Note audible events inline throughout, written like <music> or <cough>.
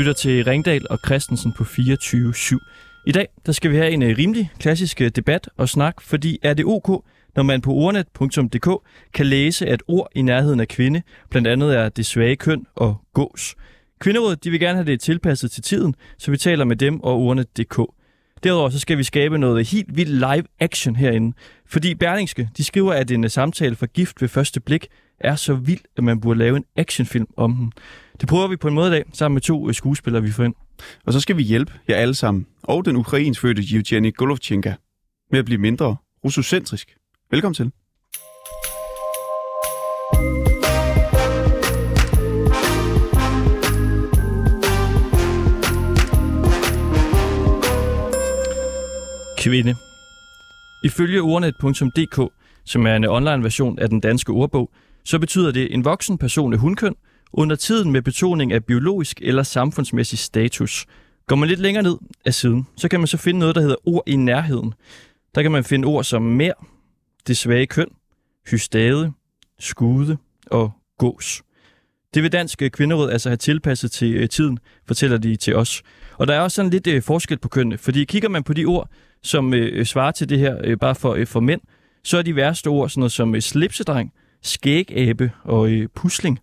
Lytter til Ringdal og Christensen på 24-7. I dag der skal vi have en øh, rimelig klassisk øh, debat og snak, fordi er det ok, når man på ordnet.dk kan læse, at ord i nærheden af kvinde blandt andet er det svage køn og gås. Kvinderådet de vil gerne have det tilpasset til tiden, så vi taler med dem og ordnet.dk. Derudover så skal vi skabe noget helt vildt live action herinde, fordi Berlingske de skriver, at en øh, samtale for gift ved første blik er så vild, at man burde lave en actionfilm om den. Det prøver vi på en måde i dag, sammen med to øh, skuespillere, vi får ind. Og så skal vi hjælpe jer alle sammen, og den ukrainsk fødte Evgeny Golovchenka, med at blive mindre russocentrisk. Velkommen til. Kvinde. Ifølge ordnet.dk, som er en online version af den danske ordbog, så betyder det en voksen person af hundkøn, under tiden med betoning af biologisk eller samfundsmæssig status. Går man lidt længere ned af siden, så kan man så finde noget, der hedder ord i nærheden. Der kan man finde ord som mere, det svage køn, hystade, skude og gås. Det vil Dansk Kvinderåd altså have tilpasset til øh, tiden, fortæller de til os. Og der er også sådan lidt øh, forskel på kønnene, fordi kigger man på de ord, som øh, svarer til det her bare for, for mænd, så er de værste ord sådan noget som slipsedreng, skægabe og pusling,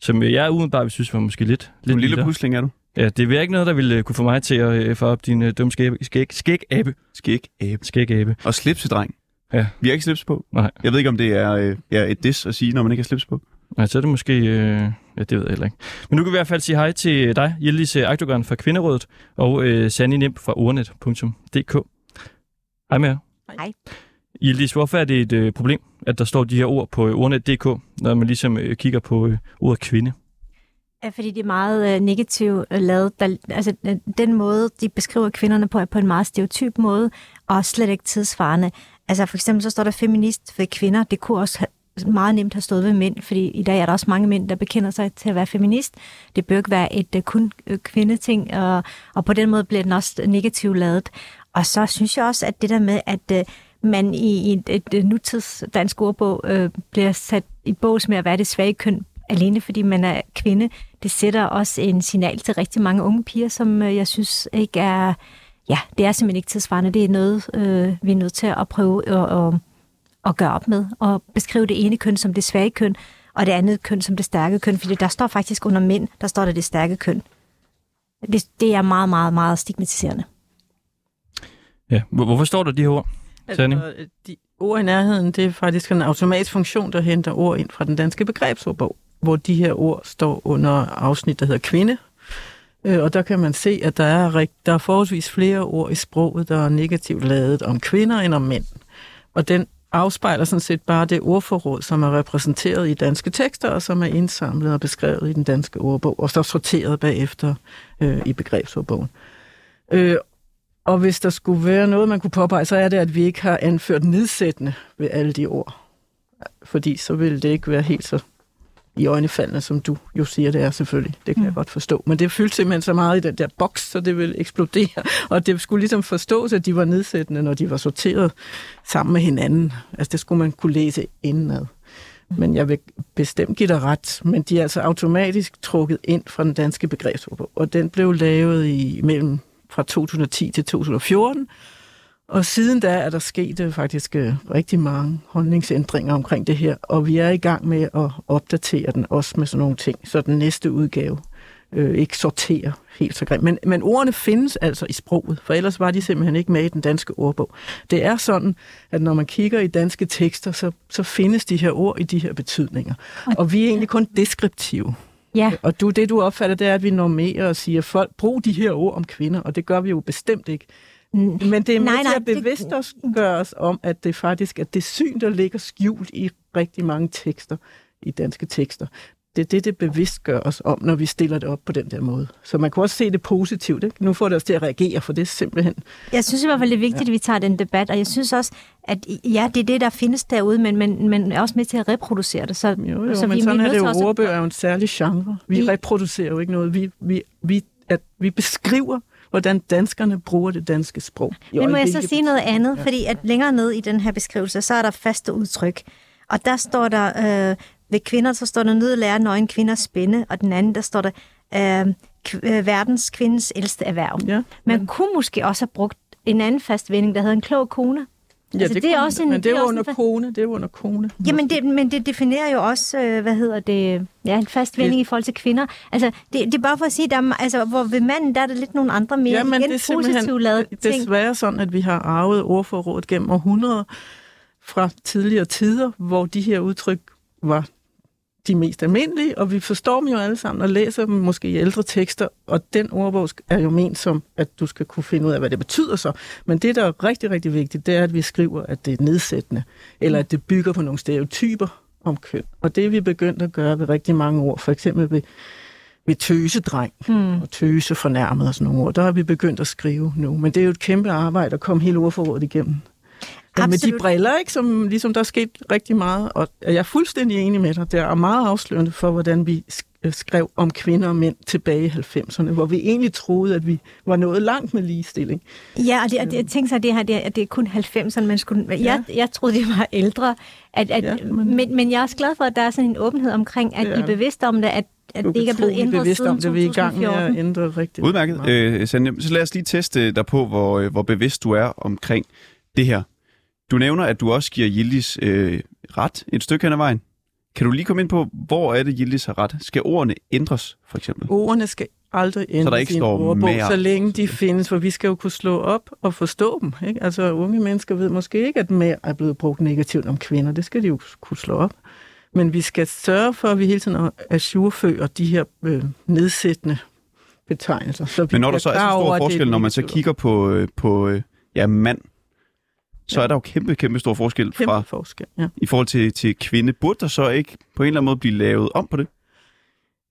som øh, jeg udenbart vil synes var måske lidt, lidt En lille pusling er du. Ja, det er ikke noget, der ville øh, kunne få mig til at øh, få op din øh, dumme skæg, skæg, skægabe. Skæg, abe. Skægabe. Og slipsedreng. Ja. Vi har ikke slips på. Nej. Jeg ved ikke, om det er øh, ja, et dis at sige, når man ikke har slips på. Nej, så er det måske... Øh, ja, det ved jeg heller ikke. Men nu kan vi i hvert fald sige hej til dig, Yildiz Akdogan fra Kvinderådet, og øh, Sanni Nimp fra ordnet.dk. Hej med jer. Hej. Yildiz, hvorfor er det et øh, problem, at der står de her ord på øh, ordnet.dk, når man ligesom øh, kigger på øh, ordet kvinde? Ja, fordi det er meget øh, negativt øh, lavet. Der, altså, øh, den måde, de beskriver kvinderne på, er på en meget stereotyp måde, og slet ikke tidsvarende. Altså for eksempel så står der feminist ved kvinder. Det kunne også have, meget nemt have stået ved mænd, fordi i dag er der også mange mænd, der bekender sig til at være feminist. Det bør ikke være et uh, kun øh, kvindeting, og, og på den måde bliver den også negativt lavet. Og så synes jeg også, at det der med, at uh, man i et, et, et nutids dansk ordbog øh, bliver sat i bås med at være det svage køn, alene fordi man er kvinde, det sætter også en signal til rigtig mange unge piger, som øh, jeg synes ikke er... Ja, det er simpelthen ikke tidsvarende. Det er noget, øh, vi er nødt til at prøve at, at, at gøre op med, og beskrive det ene køn som det svage køn, og det andet køn som det stærke køn, fordi der står faktisk under mænd, der står der det stærke køn. Det, det er meget, meget, meget stigmatiserende. Ja, hvorfor står der de her ord? Sanne? Altså, de ord i nærheden, det er faktisk en automatisk funktion, der henter ord ind fra den danske begrebsordbog, hvor de her ord står under afsnit, der hedder kvinde. Øh, Og der kan man se, at der er, der er forholdsvis flere ord i sproget, der er negativt lavet om kvinder end om mænd. Og den afspejler sådan set bare det ordforråd, som er repræsenteret i danske tekster, og som er indsamlet og beskrevet i den danske ordbog, og så sorteret bagefter øh, i begrebsordbogen. Øh, og hvis der skulle være noget, man kunne påpege, så er det, at vi ikke har anført nedsættende ved alle de ord. Fordi så ville det ikke være helt så i øjnefaldende, som du jo siger, det er selvfølgelig. Det kan mm. jeg godt forstå. Men det fyldte simpelthen så meget i den der boks, så det ville eksplodere. <laughs> Og det skulle ligesom forstås, at de var nedsættende, når de var sorteret sammen med hinanden. Altså det skulle man kunne læse indenad. Men jeg vil bestemt give dig ret, men de er altså automatisk trukket ind fra den danske begrebsordbog. Og den blev lavet i mellem fra 2010 til 2014. Og siden da er der sket øh, faktisk øh, rigtig mange holdningsændringer omkring det her, og vi er i gang med at opdatere den også med sådan nogle ting, så den næste udgave øh, ikke sorterer helt så grimt. Men, men ordene findes altså i sproget, for ellers var de simpelthen ikke med i den danske ordbog. Det er sådan, at når man kigger i danske tekster, så, så findes de her ord i de her betydninger. Og vi er egentlig kun deskriptive. Ja, Og du, det du opfatter, det er, at vi normerer og siger, folk brug de her ord om kvinder, og det gør vi jo bestemt ikke. Men det er med Nej, nej, til at det- bevidst os gøre os om, at det faktisk er det syn, der ligger skjult i rigtig mange tekster, i danske tekster. Det er det, det bevidst gør os om, når vi stiller det op på den der måde. Så man kan også se det positivt. Ikke? Nu får det os til at reagere, for det simpelthen... Jeg synes i hvert fald, det er vigtigt, ja. at vi tager den debat, og jeg synes også, at ja, det er det, der findes derude, men, men, men er også med til at reproducere det. Så, Jo, jo, så men vi sådan nødt er det jo. også Ordbøger er jo en særlig genre. Vi Vi- reproducerer jo ikke noget. Vi, vi, vi, at, vi beskriver, hvordan danskerne bruger det danske sprog. i Men må jeg så sige noget andet? Ja. Fordi at længere ned i den her beskrivelse, så er der faste udtryk. Og der står der, øh, ved kvinder, så står der nødt lære nøgen kvinder spænde, og den anden, der står der, øh, kv- øh, verdens kvindens ældste erhverv. Ja, Man kunne måske også have brugt en anden fast vending, der hedder en klog kone. ja altså, det er kunne- også en- men det det er er jo også under en kone, det er under kone. Jamen, det, men det definerer jo også, øh, hvad hedder det, ja, en fast vending i forhold til kvinder. Altså, det, det er bare for at sige, der er, altså, hvor ved manden, der er der lidt nogle andre mere Ja, men igen det er positivt ting. desværre sådan, at vi har arvet ordforrådet gennem århundreder fra tidligere tider, hvor de her udtryk var de mest almindelige, og vi forstår dem jo alle sammen og læser dem måske i ældre tekster, og den ordbog er jo ment som, at du skal kunne finde ud af, hvad det betyder så. Men det, der er rigtig, rigtig vigtigt, det er, at vi skriver, at det er nedsættende, eller at det bygger på nogle stereotyper om køn. Og det er vi begyndt at gøre ved rigtig mange ord, for eksempel ved, ved tøsedreng Hmm. og tøse fornærmet og sådan nogle ord. Der har vi begyndt at skrive nu. Men det er jo et kæmpe arbejde at komme hele ordforrådet igennem. Ja, med de Absolut. briller, ikke, som ligesom der er sket rigtig meget, og jeg er fuldstændig enig med dig. Det er meget afslørende for, hvordan vi øh, skrev om kvinder og mænd tilbage i 90'erne, hvor vi egentlig troede, at vi var nået langt med ligestilling. Ja, og det, og det, jeg tænkte sig, at det her det er, at det er kun 90'erne, man skulle... Ja. Jeg, jeg troede, det var ældre. At, at, Ja, ja, men- men, men, jeg er også glad for, at der er sådan en åbenhed omkring, at Det I er bevidste om det, at, at det ikke er blevet ændret bevidst siden om det. Vi er i gang med at 2014. ændre rigtig Udmærket. Øh, Sanja, så lad os lige teste dig på, hvor, øh, hvor bevidst du er omkring det her. Du nævner, at du også giver Yildiz øh, ret et stykke hen ad vejen. Kan du lige komme ind på, hvor er det, Yildiz har ret? Skal ordene ændres, for eksempel? Ordene skal aldrig ændres ikke i en står ordbog, mere. så længe de findes, for vi skal jo kunne slå op og forstå dem. Ikke? Altså unge mennesker ved måske ikke, at mere er blevet brugt negativt om kvinder. Det skal de jo kunne slå op. Men vi skal sørge for, at vi hele tiden ajourfører de her øh, nedsættende betegnelser. Så vi Men når der så er så stor forskel, når man så kigger på, øh, på øh, ja, mand, så Ja. er der jo kæmpe, kæmpe stor forskel fra, Kæmpe forskel, ja. i forhold til, til kvinde. Burde der så ikke på en eller anden måde blive lavet om på det?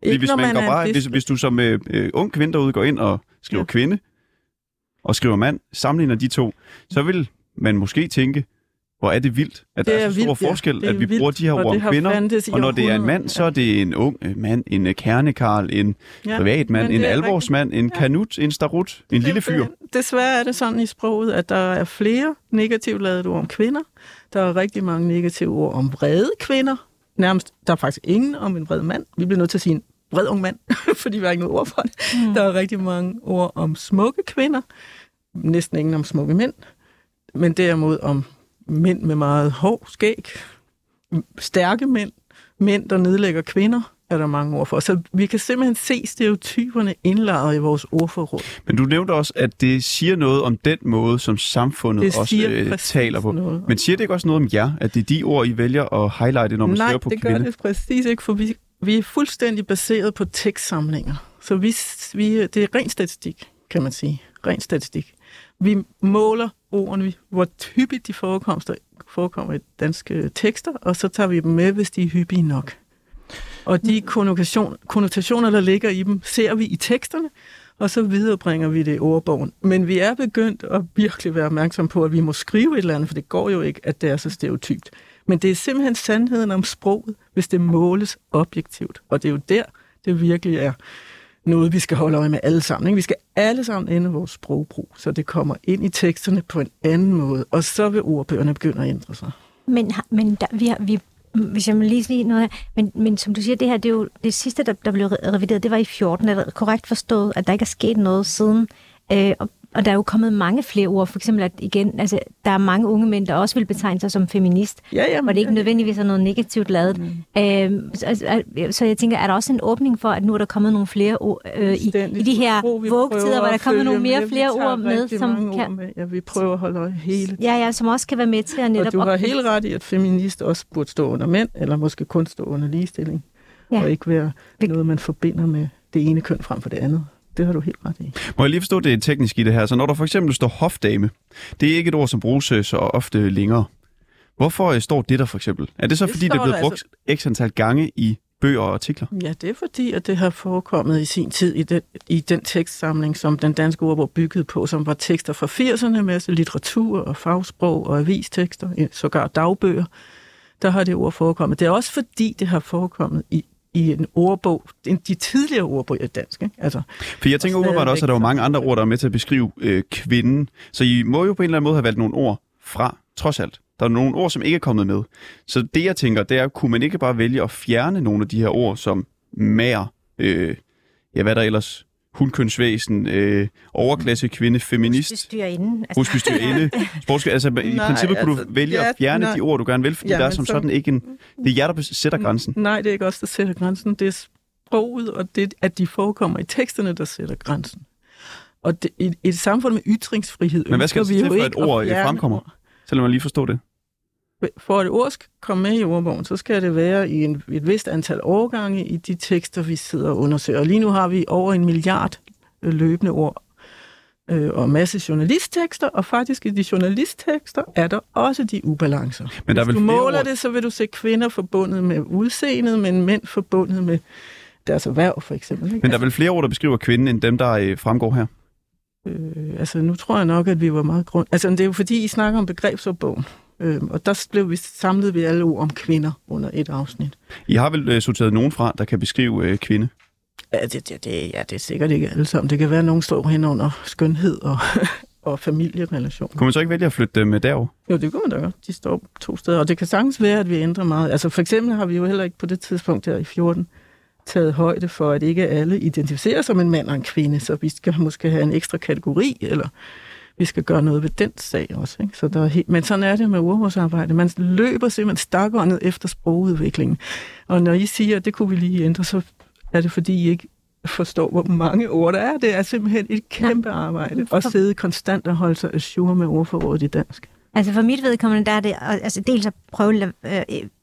Fordi hvis, når man går bare, hvis, hvis du som øh, øh, ung kvinde derude går ind og skriver ja. kvinde og skriver mand, sammenligner de to, så vil man måske tænke, hvor er det vildt, at Det der er, er så stor vildt, ja. forskel, er at vi vildt, bruger de her ord om kvinder. Og når det er en mand, så er det en ung øh, mand, en øh, kernekarl, en Ja, privatmand, en alvorsmand, en Ja. kanut, en starut, en lille fyr. Det- Desværre er det sådan i sproget, at der er flere negativt lavede ord om kvinder. Der er rigtig mange negative ord om vrede kvinder. Nærmest, der er faktisk ingen om en vred mand. Vi bliver nødt til at sige en vred ung mand, <laughs> fordi vi har ikke noget ord for det. Mm. Der er rigtig mange ord om smukke kvinder. Næsten ingen om smukke mænd. Men derimod om mænd med meget hår, skæg, stærke mænd, mænd, der nedlægger kvinder, er der mange ord for. Så vi kan simpelthen se stereotyperne indlejret i vores ordforråd. Men du nævnte også, at det siger noget om den måde, som samfundet Det også øh, taler på. noget. Men siger det ikke også noget om jer, at det er de ord, I vælger at highlighte, når man Nej, på det gør kvinde? det præcis ikke, for vi, vi er fuldstændig baseret på tekstsamlinger. Så vi, vi, det er ren statistik, kan man sige. Ren statistik. Vi måler ordene, hvor hyppigt de forekomster, forekommer i danske tekster, og så tager vi dem med, hvis de er hyppige nok. Og de konnotation, konnotationer, der ligger i dem, ser vi i teksterne, og så viderebringer vi det i ordbogen. Men vi er begyndt at virkelig være opmærksom på, at vi må skrive et eller andet, for det går jo ikke, at det er så stereotypt. Men det er simpelthen sandheden om sproget, hvis det måles objektivt. Og det er jo der, det virkelig er noget, vi skal holde øje med alle sammen. Ikke? Vi skal alle sammen ændre vores sprogbrug, så det kommer ind i teksterne på en anden måde, og så vil ordbøgerne begynde at ændre sig. Men, men der, vi, har, vi, hvis jeg må lige sige noget her, men, men som du siger, det her, det er jo det sidste, der, der blev revideret, det var i 14, er det korrekt forstået, at der ikke er sket noget siden, øh, og, og der er jo kommet mange flere ord, for eksempel at igen, altså, der er mange unge mænd, der også vil betegne sig som feminist, Ja, ja, hvor det ikke nødvendigvis er noget negativt lavet. Mm. Øh, så, altså, så jeg tænker, er der også en åbning for, at nu er der kommet nogle flere ord øh, i, i de her vågtider, hvor der er at kommet nogle mere med. Flere ord med, som kan, med. Ja, vi prøver at holde øje hele ja, ja, som også kan være med til at netop... Og du har op- helt ret i, at feminist også burde stå under mænd, eller måske kun stå under ligestilling, Ja. ja. og ikke være noget, man forbinder med det ene køn frem for det andet. Det har du helt ret i. Må jeg lige forstå det teknisk i det her? Så når der for eksempel står hofdame, det er ikke et ord, som bruges øh, så ofte længere. Hvorfor øh, står det der for eksempel? Er det så Det fordi, det er blevet brugt x antal gange i bøger og artikler? Ja, det er fordi, at det har forekommet i sin tid i den, i den tekstsamling, som den danske ordbog byggede på, som var tekster fra 80'erne, masse litteratur og fagsprog og avistekster, sågar dagbøger. Der har det ord forekommet. Det er også fordi, det har forekommet i, i en ordbog, de tidligere ordbøger i dansk. Ikke? Altså, For jeg tænker umiddelbart også, at der er stadigvæk mange andre ord, der er med til at beskrive øh, kvinden. Så I må jo på en eller anden måde have valgt nogle ord fra, trods alt. Der er nogle ord, som ikke er kommet med. Så det, jeg tænker, det er, kunne man ikke bare vælge at fjerne nogle af de her ord, som mær, øh, ja, hvad der ellers hundkønsvæsen, øh, overklasse kvinde, feminist, Husbestyrerinde. Altså, husbestyrerinde, <laughs> sportskab. Altså, i Nej, princippet kunne du altså, vælge ja, at fjerne nej. de ord, du gerne vil, fordi Ja, der er som så- sådan ikke en... Det er jer, der sætter grænsen. Nej, det er ikke os, der sætter grænsen. Det er sproget, og det, at de forekommer i teksterne, der sætter grænsen. Og det, i, i et samfund med ytringsfrihed Men hvad skal der vi til jo for, at et ord fremkommer? lad mig lige forstå det. For at ord skal komme med i ordbogen, så skal det være i en, et vist antal årgange i de tekster, vi sidder og undersøger. Og lige nu har vi over en milliard øh, løbende ord øh, og masse journalisttekster, og faktisk i de journalisttekster er der også de ubalancer. Men der er Hvis du måler ord- det, så vil du se kvinder forbundet med udseendet, men mænd forbundet med deres erhverv, for eksempel. Ikke? Men der er vel flere ord, der beskriver kvinden, end dem, der øh, fremgår her. Øh, altså, nu tror jeg nok, at vi var meget grund... Altså, det er jo fordi, I snakker om begrebsordbogen. Øh, og der blev vi samlet ved alle ord om kvinder under et afsnit. I har vel øh, sorteret nogen fra, der kan beskrive øh, kvinde. Ja, det, det, det, ja, det er sikkert ikke alle sammen. Det kan være, at nogen står hen under skønhed og, <laughs> og familierelation. Kunne man så ikke vælge at flytte dem øh, derover? Jo, det kunne man da godt. De står to steder. Og det kan sagtens være, at vi ændrer meget. Altså for eksempel har vi jo heller ikke på det tidspunkt der i 14 taget højde for, at ikke alle identificerer som en mand og en kvinde. Så vi skal måske have en ekstra kategori, eller vi skal gøre noget ved den sag også. Ikke? Så der er helt... Men sådan er det med ordbogsarbejde. Man løber simpelthen stakåndet efter sprogudviklingen. Og når I siger, at det kunne vi lige ændre, så er det fordi, I ikke forstår, hvor mange ord der er. Det er simpelthen et kæmpe arbejde at sidde konstant og holde sig assure med ordforrådet i dansk. Altså for mit vedkommende, der er det altså dels at prøve øh,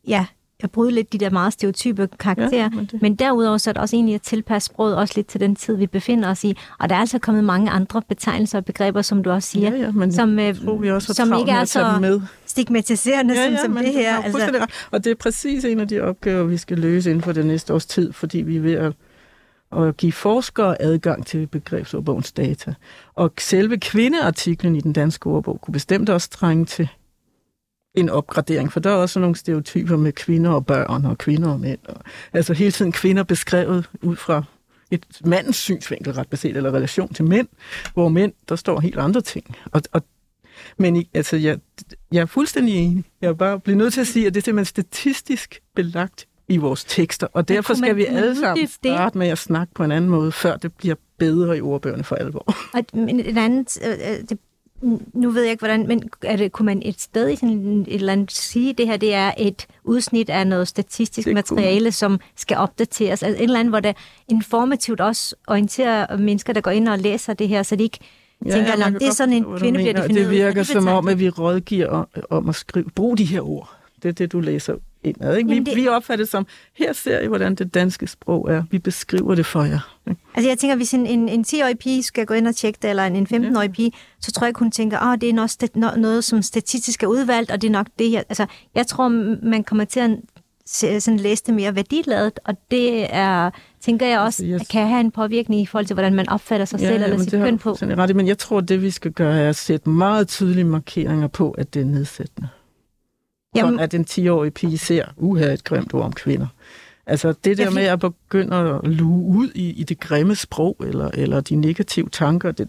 ja, at bryde lidt de der meget stereotype karakterer, Ja, men men, det- men derudover så er det også egentlig at tilpasse sproget også lidt til den tid, vi befinder os i. Og der er altså kommet mange andre betegnelser og begreber, som du også siger, Ja, ja, men som, øh, tror, vi også som ikke er så med. stigmatiserende ja, ja, som men det her. ret. Og det er præcis en af de opgaver, vi skal løse inden for det næste års tid, fordi vi er ved at, at give forskere adgang til begrebsordbogens data. Og selve kvindeartiklen i den danske ordbog kunne bestemt også trænge til en opgradering, for der er også nogle stereotyper med kvinder og børn og kvinder og mænd. Og, altså hele tiden kvinder beskrevet ud fra et mandens synsvinkel ret beset, eller relation til mænd, hvor mænd, der står helt andre ting. Og, og men altså, jeg, jeg er fuldstændig enig. Jeg er bare blevet nødt til at sige, at det er simpelthen statistisk belagt i vores tekster, og derfor skal vi alle sammen starte med at snakke på en anden måde, før det bliver bedre i ordbøgerne for alvor. Og et andet, øh, øh, det, nu ved jeg ikke hvordan, men er det, kunne man et sted i sådan et eller andet sige, det her det er et udsnit af noget statistisk Det kunne materiale, som skal opdateres, altså et eller andet, hvor det informativt også orienterer mennesker, der går ind og læser det her, så de ikke ja, tænker, at kan det er sådan en kvinde bliver defineret. Det virker de som om, at vi rådgiver om at skrive, brug de her ord. Det er det, du læser indad. Ikke? Vi, Jamen, det- vi opfatter det som, her ser I, hvordan det danske sprog er. Vi beskriver det for jer. Ikke? Altså jeg tænker, hvis en, en, en 10-årig pige skal gå ind og tjekke det, eller en, en 15-årig pige, så tror jeg ikke, hun tænker, at oh, det er noget, no- noget, som statistisk er udvalgt, og det er nok det her. Altså, jeg tror, man kommer til at sådan læse det mere værdiladet, og det er, tænker jeg også, Altså, jeg- kan have en påvirkning i forhold til, hvordan man opfatter sig selv eller sit køn på. ret. Men jeg tror, det vi skal gøre, er at sætte meget tydelige markeringer på, at det er nedsættende. Jamen, Jamen, at en 10-årig pige ser, uha, et grimt ord om kvinder. Altså det der Ja, med at begynde at luge ud i, i det grimme sprog, eller, eller de negative tanker, det,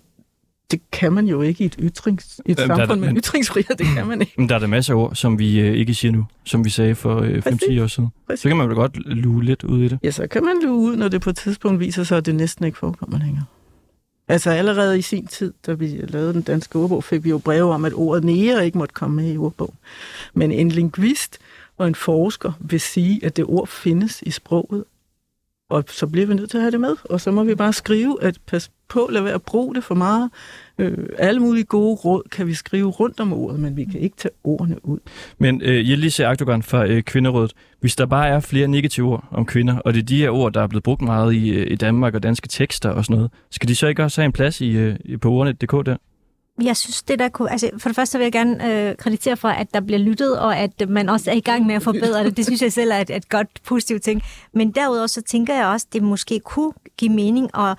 det kan man jo ikke i et, ytrings, i et Jamen, der samfund der- med men- ytringsfrihed, det kan man ikke. Men der er der masser af ord, som vi øh, ikke siger nu, som vi sagde for øh, 5-10 år siden. Præcis. Så kan man vel godt luge lidt ud i det. Ja, så kan man luge ud, når det på et tidspunkt viser sig, at det næsten ikke forekommer længere. Altså allerede i sin tid, da vi lavede den danske ordbog, fik vi jo breve om, at ordet nære ikke måtte komme med i ordbogen. Men en lingvist og en forsker vil sige, at det ord findes i sproget, og så bliver vi nødt til at have det med. Og så må vi bare skrive, at pas på, lad være at bruge det for meget. Øh, alle mulige gode råd kan vi skrive rundt om ordet, men vi kan ikke tage ordene ud. Men øh, Jelise Akdogan fra øh, Kvinderådet, hvis der bare er flere negative ord om kvinder, og det er de her ord, der er blevet brugt meget i, øh, i Danmark og danske tekster og sådan noget, skal de så ikke også have en plads i, øh, på ordnet.dk der? Jeg synes, det der kunne... Altså, for det første vil jeg gerne øh, kreditere for, at der bliver lyttet, og at øh, man også er i gang med at forbedre det. Det synes jeg selv er et, et godt, positivt ting. Men derudover så tænker jeg også, at det måske kunne give mening, og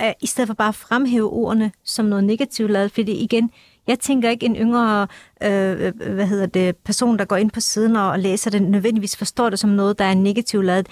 øh, i stedet for bare at fremhæve ordene som noget negativt lavet, fordi igen, jeg tænker ikke en yngre øh, øh hvad hedder det, person, der går ind på siden og, læser det, nødvendigvis forstår det som noget, der er negativt lavet.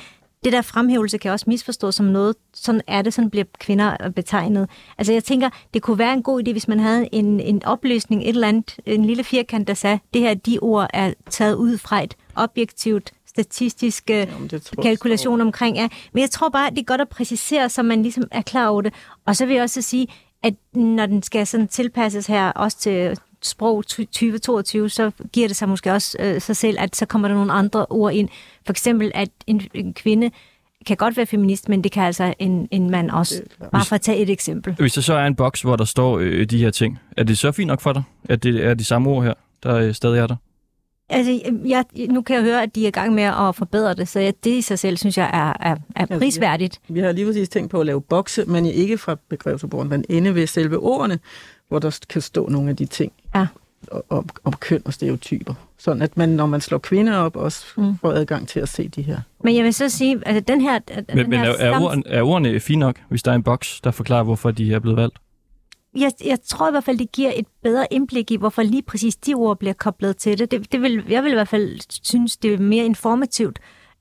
Det der fremhævelse kan også misforstås som noget, sådan er det, sådan bliver kvinder betegnet. Altså jeg tænker, det kunne være en god idé, hvis man havde en, en opløsning, et eller andet, en lille firkant, der sagde, det her, de ord er taget ud fra et objektivt statistiske Jamen, jeg kalkulation omkring er. Men jeg tror bare, det er godt at præcisere, så man ligesom er klar over det. Og så vil jeg også sige, at når den skal sådan tilpasses her, også til sprog 2022, så giver det sig måske også øh, sig selv, at så kommer der nogle andre ord ind. For eksempel, at en, en kvinde kan godt være feminist, men det kan altså en, en mand også. Klart. Bare for at tage et eksempel. Hvis der så er en boks, hvor der står øh, de her ting, er det så fint nok for dig, at det er de samme ord her, der øh, stadig er der? Altså, jeg, nu kan jeg høre, at de er i gang med at forbedre det, så det i sig selv, synes jeg, er, er, er ja. prisværdigt. Vi har lige præcis tænkt på at lave bokse, men ikke fra begrebsordbogen, men inde ved selve ordene, hvor der kan stå nogle af de ting Ja. om, om køn og stereotyper. Sådan at man, når man slår kvinder op, også Mm. får adgang til at se de her. Men jeg vil så sige, at den her... Den Men, men her er, er, sam- orden, er ordene fint nok, hvis der er en boks, der forklarer, hvorfor de er blevet valgt? Jeg, jeg tror i hvert fald, det giver et bedre indblik i, hvorfor lige præcis de ord bliver koblet til det. det, det vil, jeg vil i hvert fald synes, det er mere informativt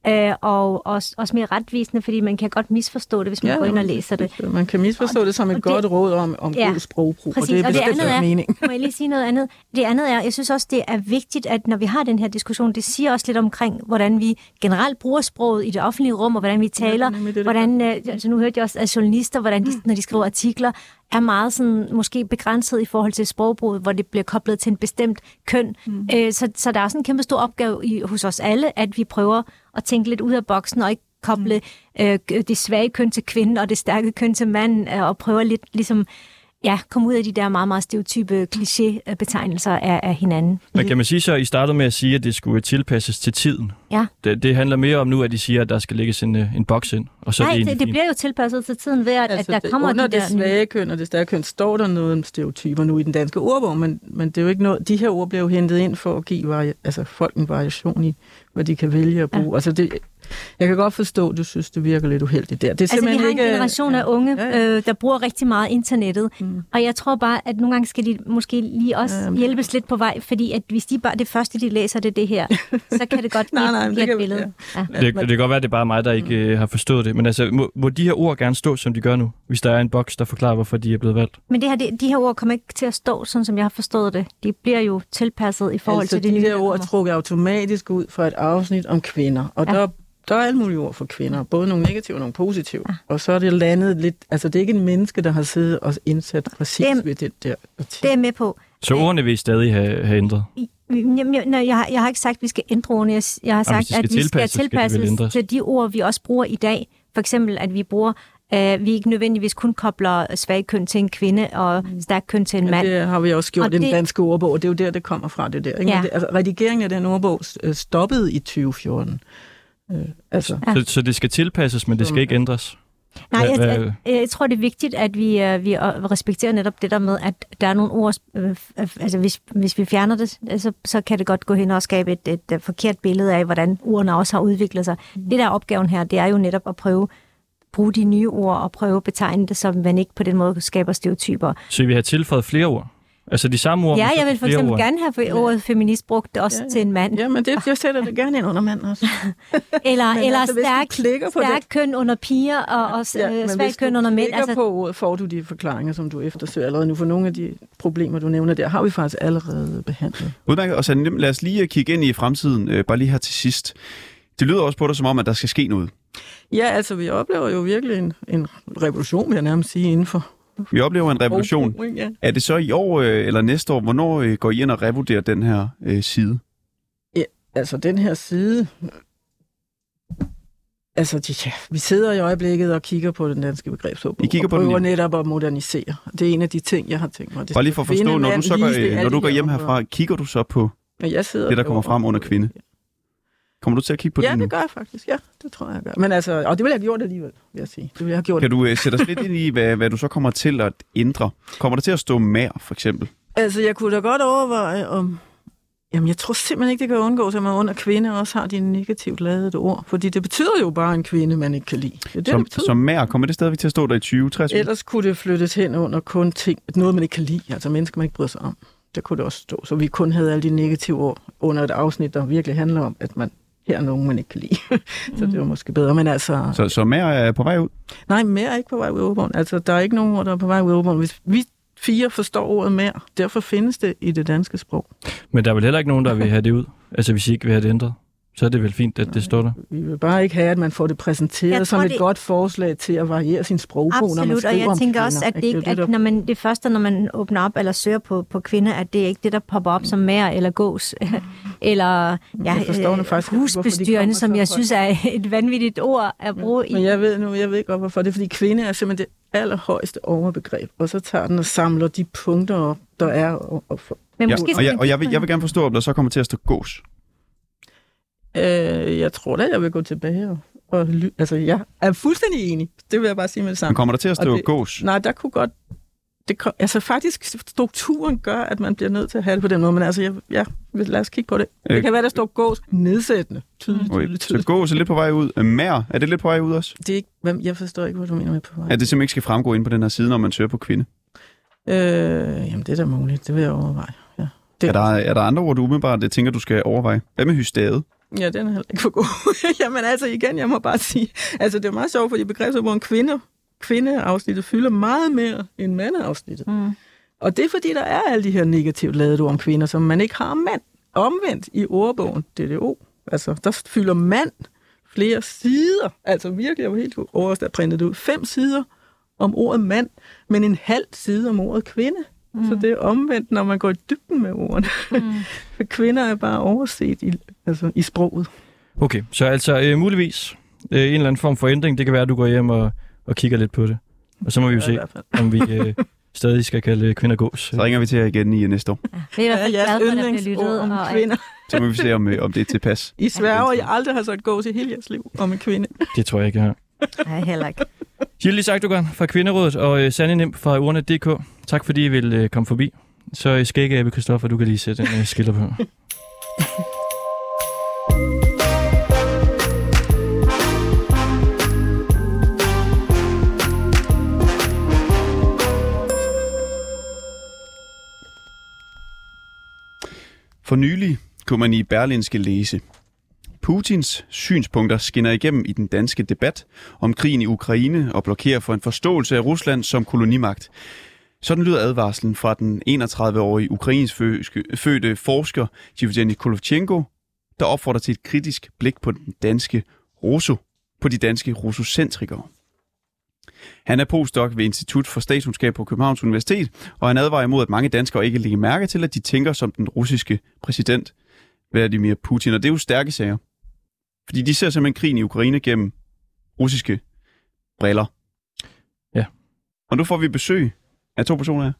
øh, og også, også mere retvisende, fordi man kan godt misforstå det, hvis man ja, går ind og læser det. Man kan misforstå det som et og det- godt råd om, om Ja, god sprogbrug, præcis. og det er Og det bestemt andet er- mening. Må jeg lige sige noget andet? Det andet er, jeg synes også, det er vigtigt, at når vi har den her diskussion, det siger også lidt omkring, hvordan vi generelt bruger sproget i det offentlige rum, og hvordan vi taler. nemlig det, det hvordan, øh, altså nu hørte jeg også, at journalister, hvordan de, når de skriver artikler, er meget sådan, måske begrænset i forhold til sprogbruget, hvor det bliver koblet til en bestemt køn. Mm. Øh, så, så der er også en kæmpe stor opgave i, hos os alle, at vi prøver at tænke lidt ud af boksen, og ikke koble øh, det svage køn til kvinden, og det stærke køn til manden, øh, og prøver lidt ligesom ja, komme ud af de der meget, meget stereotype kliché-betegnelser af, af hinanden. Men kan man sige så, at I startede med at sige, at det skulle tilpasses til tiden? Ja. Det, det handler mere om nu, at de siger, at der skal lægges en, øh, en boks ind, og så Nej, det, det, det bliver jo tilpasset til tiden ved, at, altså, at der kommer under de der... det svage køn og det stærke køn står der noget om stereotyper nu i den danske ordbog, men, men det er jo ikke noget, de her ord bliver jo hentet ind for at give vari, altså folk en variation i, hvad de kan vælge at bruge. Ja. Altså det, jeg kan godt forstå, at du synes, det virker lidt uheldigt der. Det er Altså, vi har en ikke, generation af unge, Ja, ja. øh, der bruger rigtig meget internettet. Mm. Og jeg tror bare, at nogle gange skal de måske lige også Jamen. hjælpes lidt på vej, fordi at hvis de bare det første, de læser, det er det her, så kan det godt <laughs> blive nej, men et det forkert kan- billede. Ja. Det, det kan godt være, at det er bare mig, der ikke øh, har forstået det. Men altså, må, må de her ord gerne stå, som de gør nu? Hvis der er en boks, der forklarer, hvorfor de er blevet valgt? Men det her, det, de her ord kommer ikke til at stå, sådan som jeg har forstået det. De bliver jo tilpasset i forhold altså, til det de nye. der der ord er trukket automatisk ud fra et afsnit om kvinder, og Ja. ja. der, der er alle mulige ord for kvinder, både nogle negative og nogle positive. Ja. Og så er det landet lidt, altså det er ikke en menneske, der har siddet og indsat præcis Det det, ved det der. Det er med på. Så ordene vil I stadig have, have ændret? Jamen, jeg, nej, jeg, har, jeg har ikke sagt, at vi skal ændre ordene. Jeg, jeg har Jamen, sagt, skal at vi skal tilpasses ændres. til de ord, vi også bruger i dag. For eksempel, at vi bruger, øh, vi ikke nødvendigvis kun kobler svag køn til en kvinde og stærk køn til en mand. det har vi også gjort Og i den det- danske ordbog, og det er jo der, det kommer fra, det der. Ikke? Ja. Men det, altså, redigeringen af den ordbog øh, stoppede i 2014. Øh, altså, Ja. Så, så det skal tilpasses, men det skal ikke ændres? Nej, jeg, jeg, jeg tror, det er vigtigt, at vi, øh, vi øh, respekterer netop det der med, at der er nogle ord, øh, øh, altså hvis, hvis vi fjerner det, så, så kan det godt gå hen og skabe et, et, et forkert billede af, hvordan ordene også har udviklet sig. Det der er opgaven her, det er jo netop at prøve bruge de nye ord og prøve at betegne det, så man ikke på den måde skaber stereotyper. Så I vil have tilføjet flere ord? Altså de samme ord? Ja, jeg vil for eksempel ord. gerne have for ordet feminist brugt også Ja, ja. til en mand. ja, men det, jeg sætter det gerne ind under mand også. <laughs> Eller, Men eller altså, stærk, stærk det- køn under piger og, og Ja, hvis køn under mænd. klikker på ordet, får du de forklaringer, som du eftersøger allerede nu. For nogle af de problemer, du nævner der, har vi faktisk allerede behandlet. Udmærket. Og så lad os lige kigge ind i fremtiden, øh, bare lige her til sidst. Det lyder også på dig som om, at der skal ske noget. Ja, altså, vi oplever jo virkelig en, en revolution, vil jeg nærmest sige, inden for... Vi oplever en revolution. sprogbrug? Ja. Er det så i år øh, eller næste år? Hvornår øh, går I ind og revurderer den her øh, side? Altså, den her side... Altså, ja, vi sidder i øjeblikket og kigger på den danske begrebsordbog. I kigger og på den, prøver ja. netop at modernisere. Det er en af de ting, jeg har tænkt mig. Det Bare lige for at forstå, når du, så går, når du går hjem herfra, kigger du så på Men jeg sidder det, der og kommer frem under kvinde? Kommer du til at kigge på Ja, det nu? det gør jeg faktisk. Ja, det tror jeg, jeg gør. Men altså, og det ville jeg have gjort alligevel, vil jeg sige. Det ville jeg have gjort. Kan du øh, sætte os lidt ind i, hvad, hvad du så kommer til at ændre? Kommer der til at stå mere, for eksempel? Altså, jeg kunne da godt overveje, om... Jamen, jeg tror simpelthen ikke, det kan undgås, at man under kvinde også har de negativt ladede ord. Fordi det betyder jo bare en kvinde, man ikke kan lide. Det er det, Som, det som mere, kommer det stadigvæk til at stå der i 2023? Ellers kunne det flyttes hen under kun ting, noget man ikke kan lide, altså mennesker, man ikke bryder sig om. Der kunne det også stå. Så vi kun havde alle de negative ord under et afsnit, der virkelig handler om, at man her er nogen, man ikke kan lide. <laughs> så det var måske bedre. Men altså, Så, så mere er på vej ud? nej, mere er ikke på vej ud af ordbogen. Altså, der er ikke nogen ord, der er på vej ud af ordbogen. Hvis vi fire forstår ordet mere, derfor findes det i det danske sprog. Men der er vel heller ikke nogen, der vil <laughs> have det ud? Altså hvis I ikke vil have det ændret? Så er det vel fint, at det står der. Vi vil bare ikke have, at man får det præsenteret Jeg som tror, et det- godt forslag til at variere sin sprogbog, når man Absolut, skriver og jeg om tænker kvinder. også, at det, er ikke, at når man, det første, når man åbner op eller søger på, på kvinder, at det er ikke det, der popper op som mær eller gås, <laughs> eller ja, Jeg øh, faktisk hvorfor de husbestyrende, som jeg synes er et vanvittigt ord at bruge Men i. jeg ved nu, jeg ved godt, hvorfor. Det er, fordi kvinde er simpelthen det allerhøjeste overbegreb, og så tager den og samler de punkter op, der er. Og, og for, Men Ja, måske og jeg, og jeg, vil, jeg vil gerne forstå, om der så kommer til at stå gås. Øh, jeg tror da, jeg vil gå tilbage og, og ly- altså, jeg er fuldstændig enig. Det vil jeg bare sige med det Men samme. kommer der til at stå gås? Nej, der kunne godt... Det, kom- altså faktisk, strukturen gør, at man bliver nødt til at have det på den måde, men altså, jeg, ja, lad os kigge på det. Øh. Det kan være, der står gås nedsættende. Tydeligt, Okay, tydeligt, så tydeligt. gås er lidt på vej ud. Øh, Mær, er det lidt på vej ud også? Det er ikke, hvem, jeg forstår ikke, hvad du mener med på vej. At det simpelthen ikke skal fremgå ind på den her side, når man søger på kvinde? Øh, jamen, det er da muligt. Det vil jeg overveje. Ja, det, Er der, er der andre ord, du umiddelbart det tænker, du skal overveje? Hvad med hystade? Ja den er heller ikke for god. <laughs> jamen altså igen, jeg må bare sige, altså det er meget sjovt, fordi begrebet, hvor en kvinde, kvindeafsnittet fylder meget mere end mandeafsnittet. Mm. Og det er fordi, der er alle de her negativt ladede ord om kvinder, som man ikke har om mand. Omvendt i ordbogen, DDO, altså der fylder mand flere sider, altså virkelig, jeg var helt overrasket, at printet det ud, fem sider om ordet mand, men en halv side om ordet kvinde. Mm. Så det er omvendt, når man går i dybden med ordene. Mm. <laughs> For kvinder er bare overset i, altså, i sproget. Okay, så altså øh, muligvis øh, en eller anden form for ændring. Det kan være, at du går hjem og, og kigger lidt på det. Og så må vi jo i se, hvert fald. om vi øh, <laughs> stadig skal kalde kvinder gås. Så ringer vi til jer igen i næste år. Ja, det er i hvert fald Ja, glad jeres for, at der bliver lyttet. om Og, kvinder. Så må vi se, om, øh, om det er tilpas. I sværger, jeg aldrig har sagt gås i hele jeres liv om en kvinde. Det tror jeg ikke, jeg har. nej, heller ikke. Yildiz Akdogan fra Kvinderådet og øh, Sanne Nem fra Urne.dk. Tak fordi I vil øh, komme forbi. Så øh, skægge Abbe Kristoffer, du kan lige sætte en øh, skiller på. For nylig kunne man i Berlinske læse. Putins synspunkter skinner igennem i den danske debat om krigen i Ukraine og blokerer for en forståelse af Rusland som kolonimagt. Sådan lyder advarslen fra den 31-årige ukrainsk fødte forsker Yevgeny Kolovchenko, der opfordrer til et kritisk blik på den danske Russo, på de danske russocentrikere. Han er postdoc ved Institut for Statskundskab på Københavns Universitet, og han advarer imod, at mange danskere ikke lægger mærke til, at de tænker som den russiske præsident Vladimir Putin. Og det er jo stærke sager. Fordi de ser simpelthen krigen i Ukraine gennem russiske briller. Ja. Og nu får vi besøg af to personer her.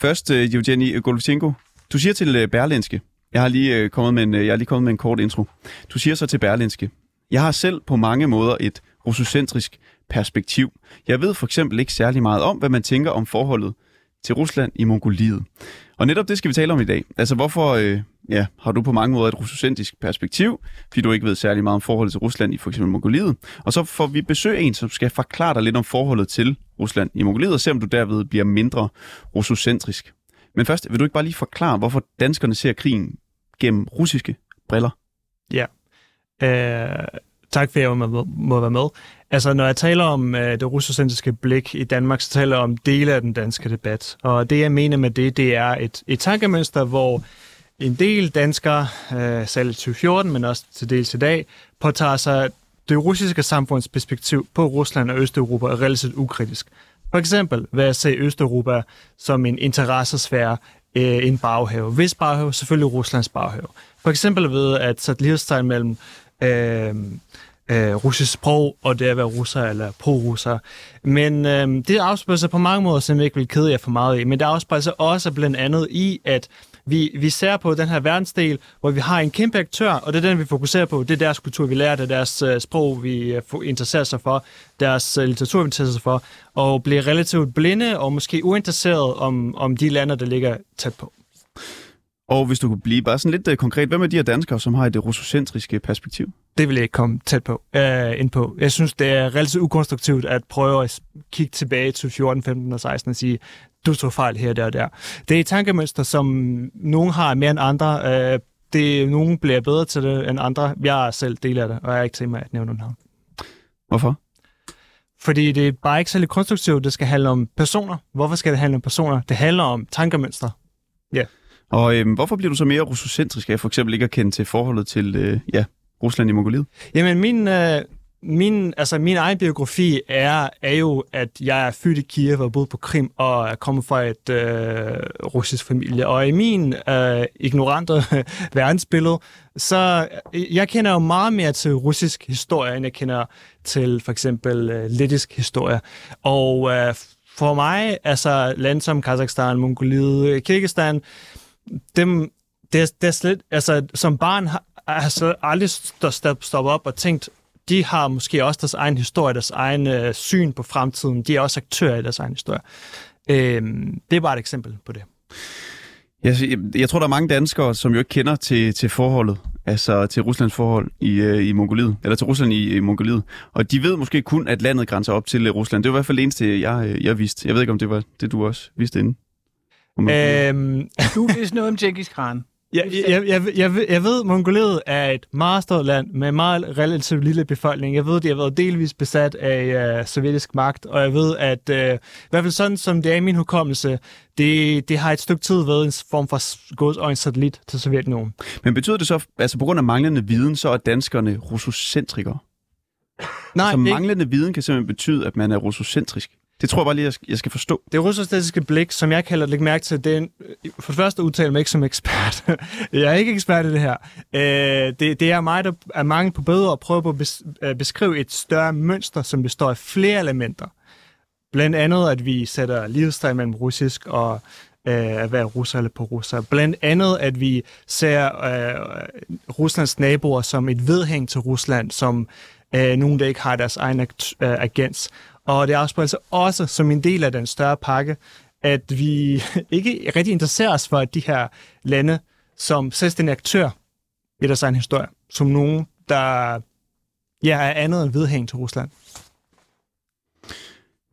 Først uh, Evgeny Golovchenko. Du siger til uh, Berlinske. Jeg har lige uh, kommet med en, uh, jeg har lige kommet med en kort intro. Du siger så til Berlinske. Jeg har selv på mange måder et russocentrisk perspektiv. Jeg ved for eksempel ikke særlig meget om, hvad man tænker om forholdet til Rusland i Mongoliet. Og netop det skal vi tale om i dag. Altså hvorfor øh, ja, har du på mange måder et russocentrisk perspektiv, fordi du ikke ved særlig meget om forholdet til Rusland i for eksempel Mongoliet. Og så får vi besøg af en, som skal forklare dig lidt om forholdet til Rusland i Mongoliet, og se om du derved bliver mindre russocentrisk. Men først, vil du ikke bare lige forklare, hvorfor danskerne ser krigen gennem russiske briller? Ja. Øh, tak for, at jeg må, må være med. Altså, når jeg taler om øh, det russocentriske blik i Danmark, så taler jeg om dele af den danske debat. Og det, jeg mener med det, det er et, et tankemønster, hvor en del danskere, øh, selv i 2014, men også til dels i dag, påtager sig det russiske samfunds perspektiv på Rusland og Østeuropa er relativt ukritisk. For eksempel ved at se Østeuropa som en interessesfære, øh, en baghave. Hvis baghave, selvfølgelig Ruslands baghave. For eksempel ved at sætte lighedstegn mellem øh, øh, russisk sprog og det at være russer eller pro-russer. Men øh, det afspejler sig på mange måder, som jeg ikke vil kede jer for meget i, men det afspejler sig også blandt andet i, at vi, vi ser på den her verdensdel, hvor vi har en kæmpe aktør, og det er den, vi fokuserer på. Det er deres kultur, vi lærer, det er deres øh, sprog, vi uh, interesserer sig for, deres øh, litteratur, vi interesserer sig for, og bliver relativt blinde og måske uinteresseret om, om de lande, der ligger tæt på. Og hvis du kunne blive bare sådan lidt uh, konkret, hvem er de her danskere, som har et uh, russocentriske perspektiv? Det vil jeg ikke komme tæt på, uh, ind på. Jeg synes, det er relativt ukonstruktivt at prøve at kigge tilbage til 14, 15 og 16 og sige, du tog fejl her, der og der. Det er et tankemønster, som nogen har mere end andre. Uh, det, nogen bliver bedre til det end andre. Jeg er selv del af det, og jeg er ikke til mig at nævne navn. Hvorfor? Fordi det er bare ikke særlig konstruktivt. Det skal handle om personer. Hvorfor skal det handle om personer? Det handler om tankemønstre. Og øhm, hvorfor bliver du så mere russocentrisk af for eksempel ikke at kende til forholdet til øh, ja, Rusland i Mongoliet? Jamen, min, øh, min, altså, min egen biografi er, er jo, at jeg er født i Kiev og boet på Krim og er kommet fra et øh, russisk familie. Og i min øh, ignorante <laughs> verdensbillede, så øh, jeg kender jo meget mere til russisk historie, end jeg kender til for eksempel øh, lettisk historie. Og øh, for mig, altså lande som Kazakhstan, Mongoliet, Kyrgyzstan, dem, det, er, det er slet, altså som barn har jeg altså aldrig stoppet op og tænkt, de har måske også deres egen historie, deres egen øh, syn på fremtiden. De er også aktører i deres egen historie. Øh, det er bare et eksempel på det. Jeg, jeg, tror, der er mange danskere, som jo ikke kender til, til forholdet, altså til Ruslands forhold i, øh, i Mongoliet, eller til Rusland i, i Mongoliet. Og de ved måske kun, at landet grænser op til Rusland. Det var i hvert fald det eneste, jeg, øh, jeg vidste. Jeg ved ikke, om det var det, du også vidste inden. Øhm... <laughs> Du vidste noget om Genghis Khan. Jeg, jeg, jeg, jeg, jeg ved, at Mongoliet er et meget stort land med en meget relativt lille befolkning. Jeg ved, at de har været delvis besat af uh, sovjetisk magt, og jeg ved, at uh, i hvert fald sådan, som det er i min hukommelse, det, det har et stykke tid været en form for godsøjens satellit til Sovjetunionen. Men betyder det så, altså på grund af manglende viden, så er danskerne russocentrikere? Nej, altså manglende viden kan simpelthen betyde, at man er russocentrisk? Det tror jeg bare lige, jeg skal forstå. Det russostatiske blik, som jeg kalder det, mærke til, det er en, for det første udtaler mig ikke som ekspert. <laughs> jeg er ikke ekspert i det her. Øh, det, det er mig, der er mange på bedre at prøve på at øh, beskrive et større mønster, som består af flere elementer. Blandt andet, at vi sætter livstegn mellem russisk og øh, at være russer eller på russer. Blandt andet, at vi ser øh, Ruslands naboer som et vedhæng til Rusland, som øh, nogen, der ikke har deres egen ag- øh, agens. Og det afspejler sig også som en del af den større pakke, at vi <laughs> ikke rigtig interesserer os for de her lande som selvstændige aktør i deres egen historie, som nogen, der ja, er andet end vedhæng til Rusland.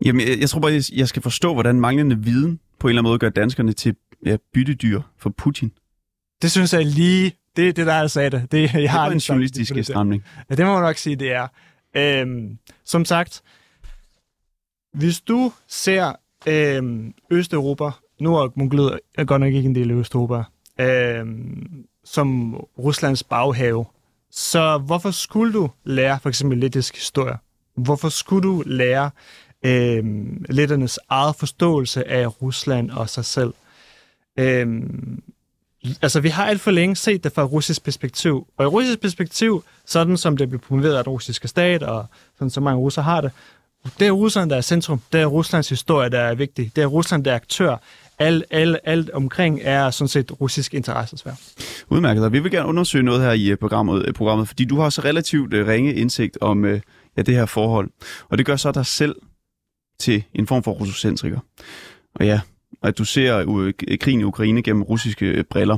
Jamen, jeg, jeg tror bare, jeg skal forstå, hvordan manglende viden på en eller anden måde gør danskerne til ja, byttedyr for Putin. Det synes jeg lige, det er det, der er sagde det. det jeg det har en journalistisk stramning. Ja, det må man nok sige, det er. Øhm, som sagt, hvis du ser øh, Østeuropa, nu er Mongoliet er godt nok ikke en del af Østeuropa, øh, som Ruslands baghave, så hvorfor skulle du lære for eksempel lettisk historie? Hvorfor skulle du lære øh, letternes eget forståelse af Rusland og sig selv? Øh, altså, vi har alt for længe set det fra russisk perspektiv. Og i russisk perspektiv, sådan som det bliver promoveret af den russiske stat, og sådan som mange russer har det, det er Rusland, der er centrum. Det er Ruslands historie, der er vigtig. Det er Rusland, der er aktør. Alt, alt, alt omkring er sådan set russisk interessesfære. Udmærket, og vi vil gerne undersøge noget her i øh, programmet, øh, programmet fordi du har så relativt øh, ringe indsigt om ja, det her forhold. Og det gør så dig selv til en form for russocentriker. Og ja, at du ser krigen i Ukraine gennem russiske briller.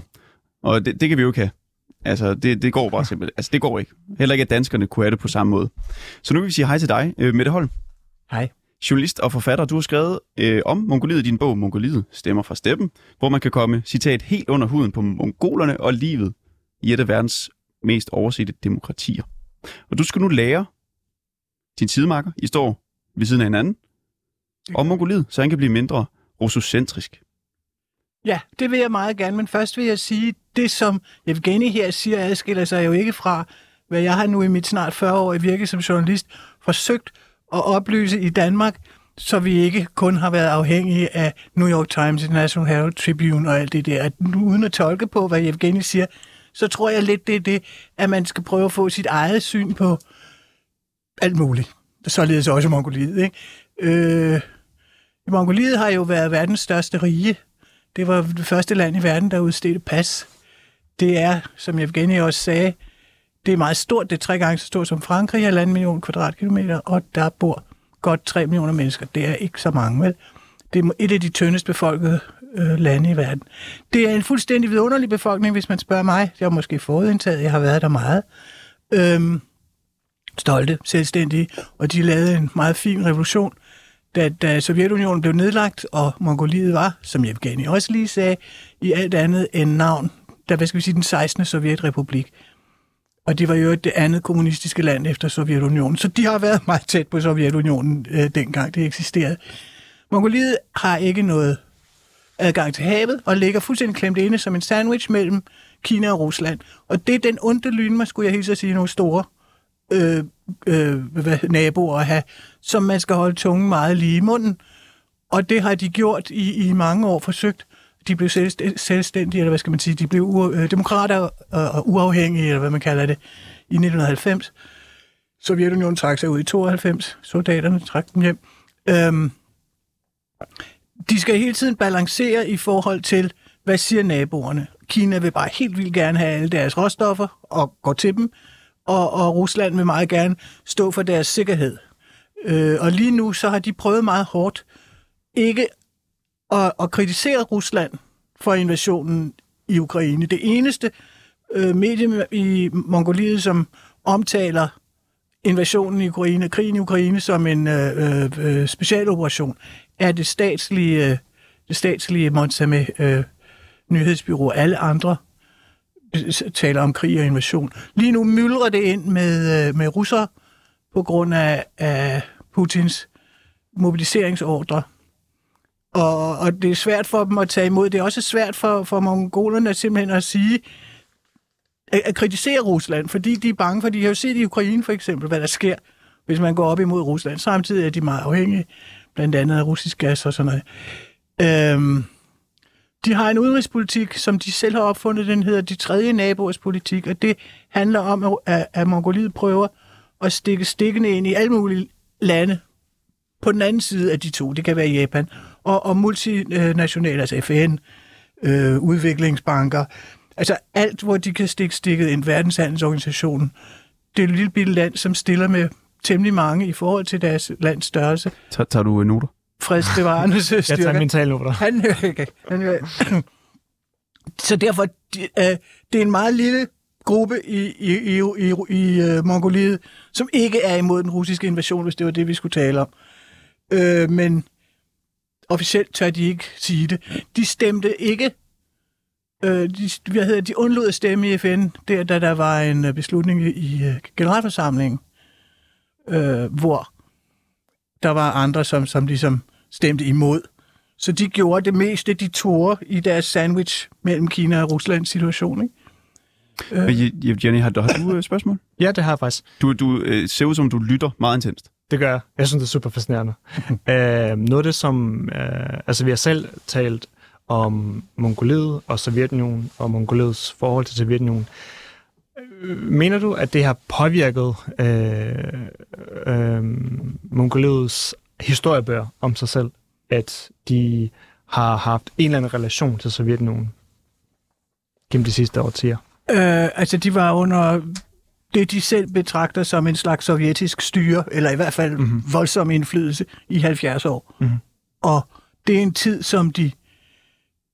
Og det, det kan vi jo ikke have. Altså, det, det går bare simpelthen. Altså, det går ikke. Heller ikke, at danskerne kunne have det på samme måde. Så nu vil vi sige hej til dig, Mette Holm. Hej. Journalist og forfatter, du har skrevet øh, om Mongoliet i din bog Mongoliet stemmer fra steppen, hvor man kan komme, citat, helt under huden på mongolerne og livet i et af verdens mest oversette demokratier. Og du skal nu lære din sidemarker, I står ved siden af hinanden, om Mongoliet, så han kan blive mindre russocentrisk. Ja, det vil jeg meget gerne, men først vil jeg sige, det som Evgeni her siger, adskiller sig jo ikke fra, hvad jeg har nu i mit snart 40 år i virke som journalist forsøgt at oplyse i Danmark, så vi ikke kun har været afhængige af New York Times, National Herald Tribune og alt det der. At uden at tolke på, hvad Evgeni siger, så tror jeg lidt, det er det, at man skal prøve at få sit eget syn på alt muligt. Således også Mongoliet. Ikke? Øh, Mongoliet har jo været verdens største rige. Det var det første land i verden, der udstedte pas. Det er, som Evgeni også sagde, det er meget stort. Det er tre gange så stort som Frankrig, halvanden million kvadratkilometer, og der bor godt 3 millioner mennesker. Det er ikke så mange, vel? Det er et af de tyndest befolkede øh, lande i verden. Det er en fuldstændig vidunderlig befolkning, hvis man spørger mig. Jeg har måske fået indtaget, jeg har været der meget. Øhm, stolte, selvstændige, og de lavede en meget fin revolution, da, da Sovjetunionen blev nedlagt, og Mongoliet var, som Evgeni også lige sagde, i alt andet end navn, der hvad skal vi sige, den 16. Sovjetrepublik. Og det var jo det andet kommunistiske land efter Sovjetunionen. Så de har været <laughs> meget tæt på Sovjetunionen øh, dengang det eksisterede. Mongoliet har ikke noget adgang til havet og ligger fuldstændig klemt inde som en sandwich mellem Kina og Rusland. Og det er den onde lyn, man skulle jeg hilse at sige, nogle store øh, øh, hvad, naboer at have, som man skal holde tungen meget lige i munden. Og det har de gjort i, i mange år forsøgt. De blev selvstændige, eller hvad skal man sige, de blev u- øh, demokrater og, og uafhængige, eller hvad man kalder det, i 1990. Sovjetunionen trak sig ud i 92, soldaterne trak dem hjem. Øhm, de skal hele tiden balancere i forhold til, hvad siger naboerne. Kina vil bare helt vildt gerne have alle deres råstoffer og gå til dem, og, og Rusland vil meget gerne stå for deres sikkerhed. Øh, og lige nu så har de prøvet meget hårdt ikke og, og kritiseret Rusland for invasionen i Ukraine. Det eneste øh, medie i Mongoliet, som omtaler invasionen i Ukraine, krigen i Ukraine som en øh, øh, øh specialoperation, er det statslige, øh, det statslige Montsame øh, nyhedsbyrå. Alle andre øh, taler om krig og invasion. Lige nu myldrer det ind med, øh, med russere på grund af, af Putins mobiliseringsordre. Og, og det er svært for dem at tage imod. Det er også svært for, for mongolerne simpelthen at sige, at, at kritisere Rusland, fordi de er bange for, de har jo set i Ukraine for eksempel, hvad der sker, hvis man går op imod Rusland. Samtidig er de meget afhængige, blandt andet af russisk gas og sådan noget. Øhm, de har en udenrigspolitik, som de selv har opfundet, den hedder de tredje naboers politik, og det handler om, at, at Mongoliet prøver at stikke stikkene ind i alle mulige lande på den anden side af de to. Det kan være Japan og, og multinationale, altså FN, øh, udviklingsbanker, altså alt, hvor de kan stikke stikket ind, verdenshandelsorganisationen. Det er et lille bitte land, som stiller med temmelig mange i forhold til deres lands størrelse. Tager, tager du noter? Fredsbevarende <laughs> styrker. Jeg tager min talenoter. Han hører ikke. Han hører. <clears throat> Så derfor, det, øh, det er en meget lille gruppe i, i, i, i, i uh, Mongoliet, som ikke er imod den russiske invasion, hvis det var det, vi skulle tale om. Øh, men officielt tør de ikke sige det. De stemte ikke øh, de, hvad hedder, de undlod at stemme i FN, der, da der var en øh, beslutning i uh, generalforsamlingen, øh, hvor der var andre, som, som ligesom stemte imod. Så de gjorde det meste, de tog i deres sandwich mellem Kina og Ruslands situation. Ikke? Øh. Jenny, har du, har du et spørgsmål? Ja, det har jeg faktisk. Du, du øh, ser ud som, du lytter meget intenst. Det gør jeg. Jeg synes, det er super fascinerende. <laughs> øh, noget af det, som... Øh, altså, vi har selv talt om Mongoliet og Sovjetunionen og Mongoliets forhold til Sovjetunionen. Mener du, at det har påvirket øh, øh, Mongoliets historiebøger om sig selv, at de har haft en eller anden relation til Sovjetunionen gennem de sidste årtier? Øh, altså, de var under det, de selv betragter som en slags sovjetisk styre, eller i hvert fald mm-hmm. voldsom indflydelse i 70 år. Mm-hmm. Og det er en tid, som de,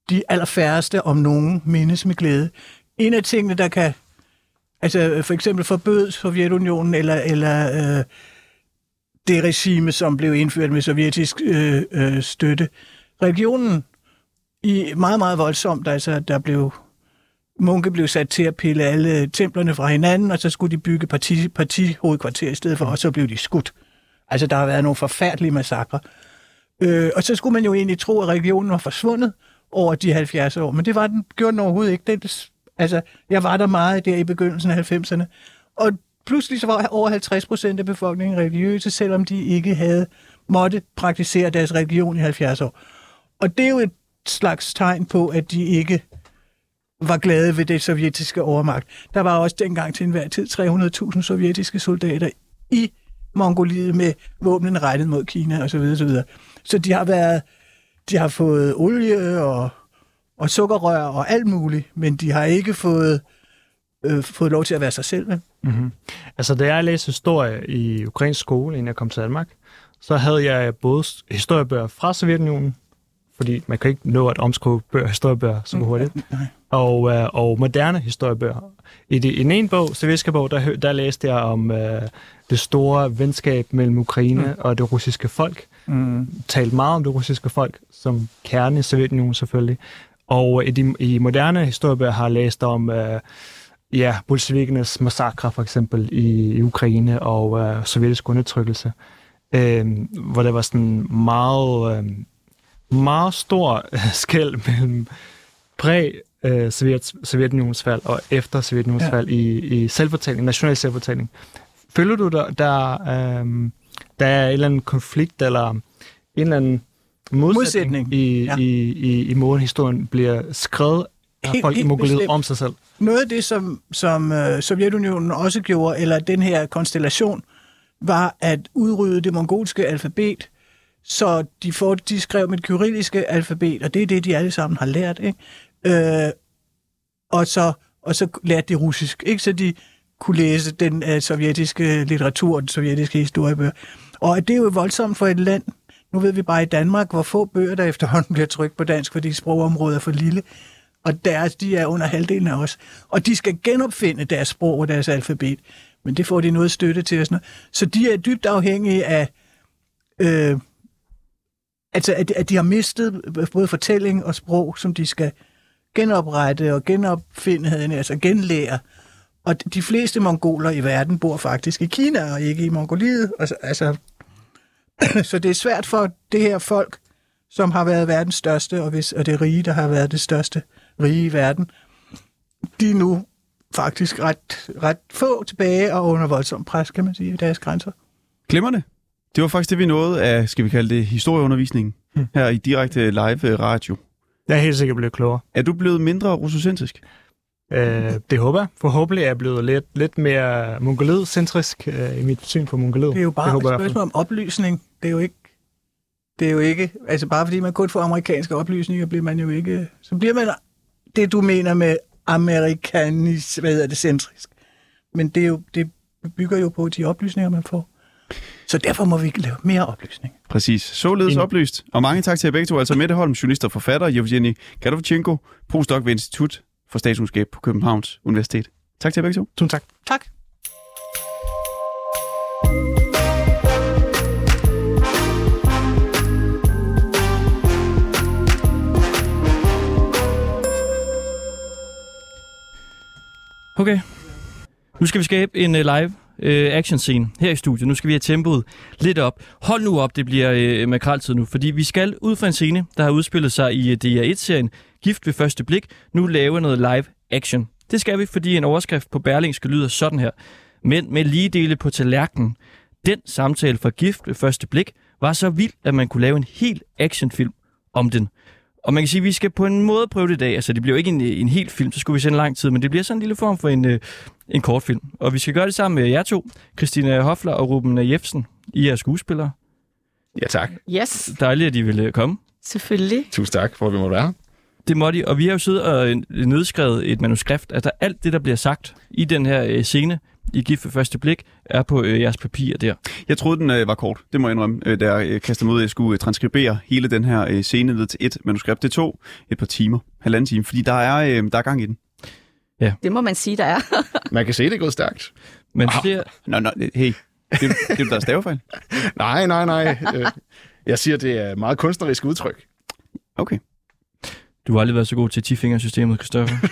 de allerfærreste om nogen mindes med glæde. En af tingene, der kan altså for eksempel forbød Sovjetunionen eller, eller øh, det regime, som blev indført med sovjetisk øh, øh, støtte. Religionen i meget, meget voldsomt, altså der blev munke blev sat til at pille alle templerne fra hinanden, og så skulle de bygge parti, partihovedkvarter i stedet for, og så blev de skudt. Altså, der har været nogle forfærdelige massakre. Øh, og så skulle man jo egentlig tro, at regionen var forsvundet over de 70 år, men det var den, gjorde den overhovedet ikke. Den, altså, jeg var der meget der i begyndelsen af 90'erne, og pludselig så var over 50 procent af befolkningen religiøse, selvom de ikke havde måtte praktisere deres religion i 70 år. Og det er jo et slags tegn på, at de ikke var glade ved det sovjetiske overmagt. Der var også dengang til enhver tid 300.000 sovjetiske soldater i Mongoliet med våbnen rettet mod Kina osv. Så, videre, så de har været, de har fået olie og, og sukkerrør og alt muligt, men de har ikke fået, øh, fået lov til at være sig selv. Mm-hmm. Altså, da jeg læste historie i ukrainsk skole, inden jeg kom til Danmark, så havde jeg både historiebøger fra Sovjetunionen, fordi man kan ikke nå at omskrive bøger, historiebøger så hurtigt, og, øh, og moderne historiebøger. I, det, I den ene bog, sovjetiske bog, der, der læste jeg om øh, det store venskab mellem Ukraine mm. og det russiske folk. Mm. Talt meget om det russiske folk, som kerne i Sovjetunionen selvfølgelig. Og i, de, i moderne historiebøger har jeg læst om... Øh, ja, bolsjevikernes massakre for eksempel i, i Ukraine og øh, sovjetisk undertrykkelse, øh, hvor der var sådan meget, øh, meget stor skæld mellem præ øh, Sovjet, Sovjetunionens fald og efter Sovjetunionens Ja. fald i, i selvfortælling, national selvfortælling. Føler du, der, der, øh, der er en eller anden konflikt eller en eller anden modsætning, Modsætning, i, ja. i, i, i måden historien bliver skrevet af Helt- folk i Mongoliet om sig selv? Noget af det, som, som øh, Sovjetunionen også gjorde, eller den her konstellation, var at udrydde det mongolske alfabet, så de, får, de skrev med det kyrilliske alfabet, og det er det, de alle sammen har lært. Ikke? Øh, og, så, og så lærte de russisk, ikke? så de kunne læse den øh, sovjetiske litteratur, den sovjetiske historiebøger. Og det er jo voldsomt for et land. Nu ved vi bare i Danmark, hvor få bøger, der efterhånden bliver trykt på dansk, fordi sprogområdet er for lille. Og deres, de er under halvdelen af os. Og de skal genopfinde deres sprog og deres alfabet. Men det får de noget støtte til. Og sådan noget. Så de er dybt afhængige af, øh, altså at, at de har mistet øh, både fortælling og sprog, som de skal genoprette og genopfinde, altså genlære. Og de fleste mongoler i verden bor faktisk i Kina og ikke i Mongoliet. Altså, altså, <clears throat> så det er svært for det her folk, som har været verdens største, og, hvis, og det rige, der har været det største rige i verden, de er nu faktisk ret, ret få tilbage og under voldsom pres, kan man sige, i deres grænser. Glemmer Det var faktisk det, vi nåede af, skal vi kalde det, historieundervisningen Hmm. her i direkte live øh, radio. Jeg er helt sikkert blevet klogere. Er du blevet mindre russocentrisk? Øh, det håber jeg. Forhåbentlig er jeg blevet lidt, lidt mere mongolid-centrisk øh, i mit syn på mongolid. Det er jo bare det et håber spørgsmål om oplysning. Det er jo ikke... Det er jo ikke... Altså bare fordi man kun får amerikanske oplysninger, bliver man jo ikke... Så bliver man det, du mener med amerikanis... Hvad hedder det? Centrisk. Men det, er jo, det bygger jo på de oplysninger, man får. Så derfor må vi lave mere oplysning. Præcis. Således Enig. oplyst. Og mange tak til jer begge to. Altså Mette Holm, journalist og forfatter, Evgeni Gadovchenko, postdoc ved Institut for Statskundskab på Københavns Universitet. Tak til jer begge to. Tusind tak. Tak. Okay. Nu skal vi skabe en uh, live øh, action scene her i studiet. Nu skal vi have tempoet lidt op. Hold nu op, det bliver øh, makraltid nu, fordi vi skal ud fra en scene, der har udspillet sig i øh, DR1-serien Gift ved første blik, nu lave noget live action. Det skal vi, fordi en overskrift på Berlingske lyder sådan her. Men med lige dele på tallerkenen. Den samtale fra Gift ved første blik var så vild, at man kunne lave en hel actionfilm om den. Og man kan sige, at vi skal på en måde prøve det i dag. Altså, det bliver jo ikke en, en helt film, så skulle vi sende lang tid, men det bliver sådan en lille form for en, øh, en kortfilm. Og vi skal gøre det sammen med jer to, Christina Hofler og Ruben Jefsen. I er skuespillere. Ja, tak. Yes, Dejligt, at I vil øh, komme. selvfølgelig. Tusind tak for, at vi måtte være her. Det måtte I, og vi har jo siddet og øh, nedskrevet et manuskript. Altså, alt det, der bliver sagt i den her scene, i Gift ved første blik, er på øh, jeres papir der. Jeg troede, den øh, var kort. Det må jeg indrømme, øh, da jeg øh, kastede mig ud, at jeg skulle øh, transkribere hele den her øh, scene ned til et manuskript. Det tog et par timer, halvanden time, fordi der er, øh, der er gang i den. Det må man sige, der er. <laughs> Man kan se, det er gået stærkt. Men Ah. det er, Nå, nå, hey, det, det er der er stavefejl. <laughs> Nej, nej, nej. Øh, Jeg siger, det er et meget kunstnerisk udtryk. Okay. Du har aldrig været så god til 10-fingersystemet, Christoffer. <laughs>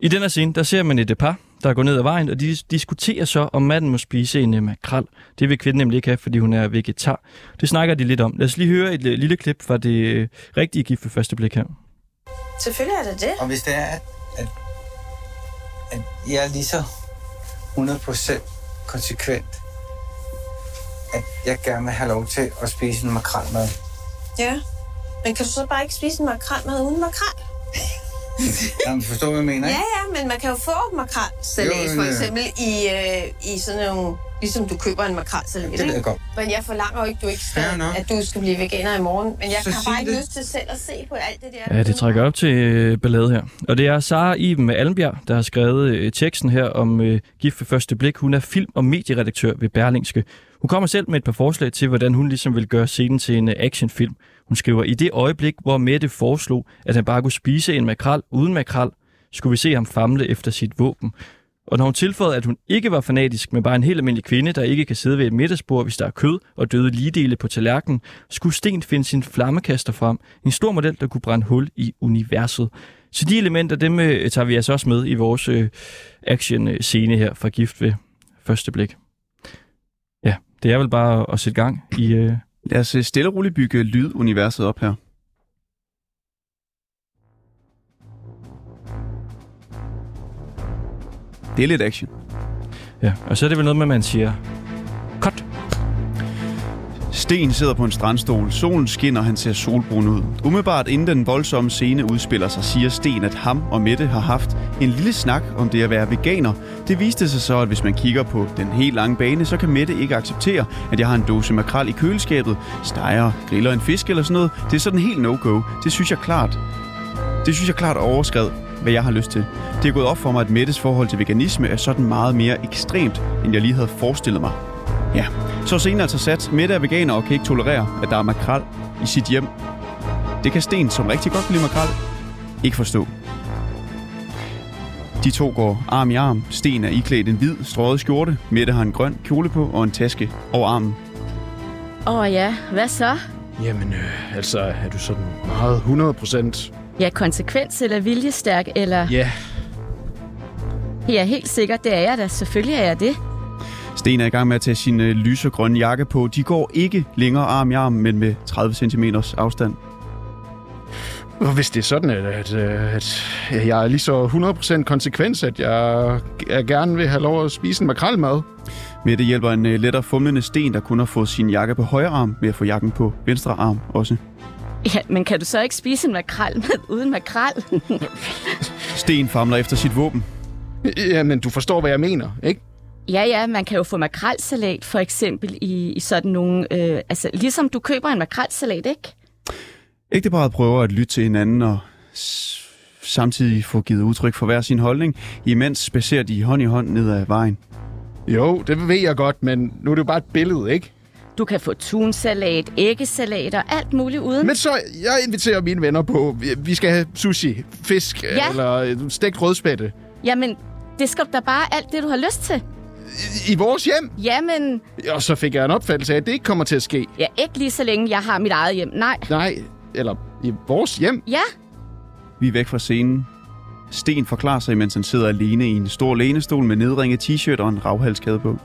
I den her scene, der ser man et par, der går ned ad vejen, og de dis- diskuterer så, om manden må spise en uh, makrel. Det vil kvinden nemlig ikke have, fordi hun er vegetar. Det snakker de lidt om. Lad os lige høre et uh, lille klip fra det uh, rigtige gift ved første blik her. Selvfølgelig er det det. Og hvis det er, at, at, at jeg er lige så 100% konsekvent, at jeg gerne vil have lov til at spise en makrelmad. Ja. Men kan du så bare ikke spise en makrelmad uden makrel? <laughs> Jamen, forstår hvad jeg mener, Ja, ikke? ja, men man kan jo få makrelsalat for ja. eksempel i, øh, i sådan nogle... Ligesom du køber en makrelsalat, Det ved jeg godt. Men jeg forlanger jo ikke, du ikke skal, at du skal blive veganer i morgen. Men jeg Så har bare ikke det. lyst til selv at se på alt det der. Ja, det trækker op til øh, ballade her. Og det er Sara Iben Almbjerg, der har skrevet øh, teksten her om øh, gift ved første blik. Hun er film- og medieredaktør ved Berlingske. Hun kommer selv med et par forslag til, hvordan hun ligesom vil gøre scenen til en øh, actionfilm. Hun skriver, i det øjeblik, hvor Mette foreslog, at han bare kunne spise en makrel uden makrel, skulle vi se ham famle efter sit våben. Og når hun tilføjede, at hun ikke var fanatisk, men bare en helt almindelig kvinde, der ikke kan sidde ved et middagsbord, hvis der er kød og døde ligedele på tallerkenen, skulle Sten finde sin flammekaster frem. En stor model, der kunne brænde hul i universet. Så de elementer, dem øh, tager vi altså også med i vores øh, action-scene her fra Gift ved første blik. Ja, det er vel bare at sætte gang i... Øh, Lad os øh, stille og roligt bygge lyduniverset op her. Det er lidt action. Ja, og så er det vel noget med, at man siger, Sten sidder på en strandstol. Solen skinner, og han ser solbrun ud. Umiddelbart inden den voldsomme scene udspiller sig, siger Sten, at ham og Mette har haft en lille snak om det at være veganer. Det viste sig så, at hvis man kigger på den helt lange bane, så kan Mette ikke acceptere, at jeg har en dåse makrel i køleskabet, steger, griller en fisk eller sådan noget. Det er sådan helt no-go. Det synes jeg klart. Det synes jeg klart overskred, hvad jeg har lyst til. Det er gået op for mig, at Mettes forhold til veganisme er sådan meget mere ekstremt, end jeg lige havde forestillet mig. Ja, så er scenen altså sat. Mette er veganer og kan ikke tolerere, at der er makrel i sit hjem. Det kan Sten, som rigtig godt kan lide makrel, ikke forstå. De to går arm i arm. Sten er iklædt en hvid, strøget skjorte. Mette har en grøn kjole på og en taske over armen. Åh oh, ja, hvad så? Jamen, øh, altså, er du sådan meget 100 procent? Ja, konsekvens eller viljestærk, eller... Ja, Ja, helt sikkert, det er jeg da. Selvfølgelig er jeg det. Sten er i gang med at tage sin øh, lysegrønne jakke på. De går ikke længere arm i arm, men med 30 cm afstand. Hvis det er sådan, at, at, at jeg er lige så 100% konsekvens, at jeg, jeg gerne vil have lov at spise en makrelmad. Mette hjælper en øh, lettere fumlende sten, der kun har fået sin jakke på højre arm, med at få jakken på venstre arm også. Ja, men kan du så ikke spise en makrel med uden makrel? Sten famler efter sit våben. Jamen, du forstår, hvad jeg mener, ikke? Ja, ja, man kan jo få makrelsalat for eksempel i, i sådan nogle... Øh, altså, ligesom du køber en makrelsalat, ikke? Ægteparret prøver at lytte til hinanden og samtidig få givet udtryk for hver sin holdning, imens spacerer de hånd i hånd ned ad vejen. Jo, det ved jeg godt, men nu er det jo bare et billede, ikke? Du kan få tunsalat, æggesalat og alt muligt uden. Men så, jeg inviterer mine venner på, vi- skal have sushi, fisk Ja. eller stegt rødspætte. Jamen, det skal da bare alt det, du har lyst til. I, vores hjem? Jamen, Og så fik jeg en opfattelse af, at det ikke kommer til at ske. ja, ikke lige så længe jeg har mit eget hjem. Nej. Nej, eller i vores hjem. Ja, Vi er væk fra scenen. Sten forklarer sig, mens han sidder alene i en stor lænestol med nedringet t-shirt og en ravhalskade på.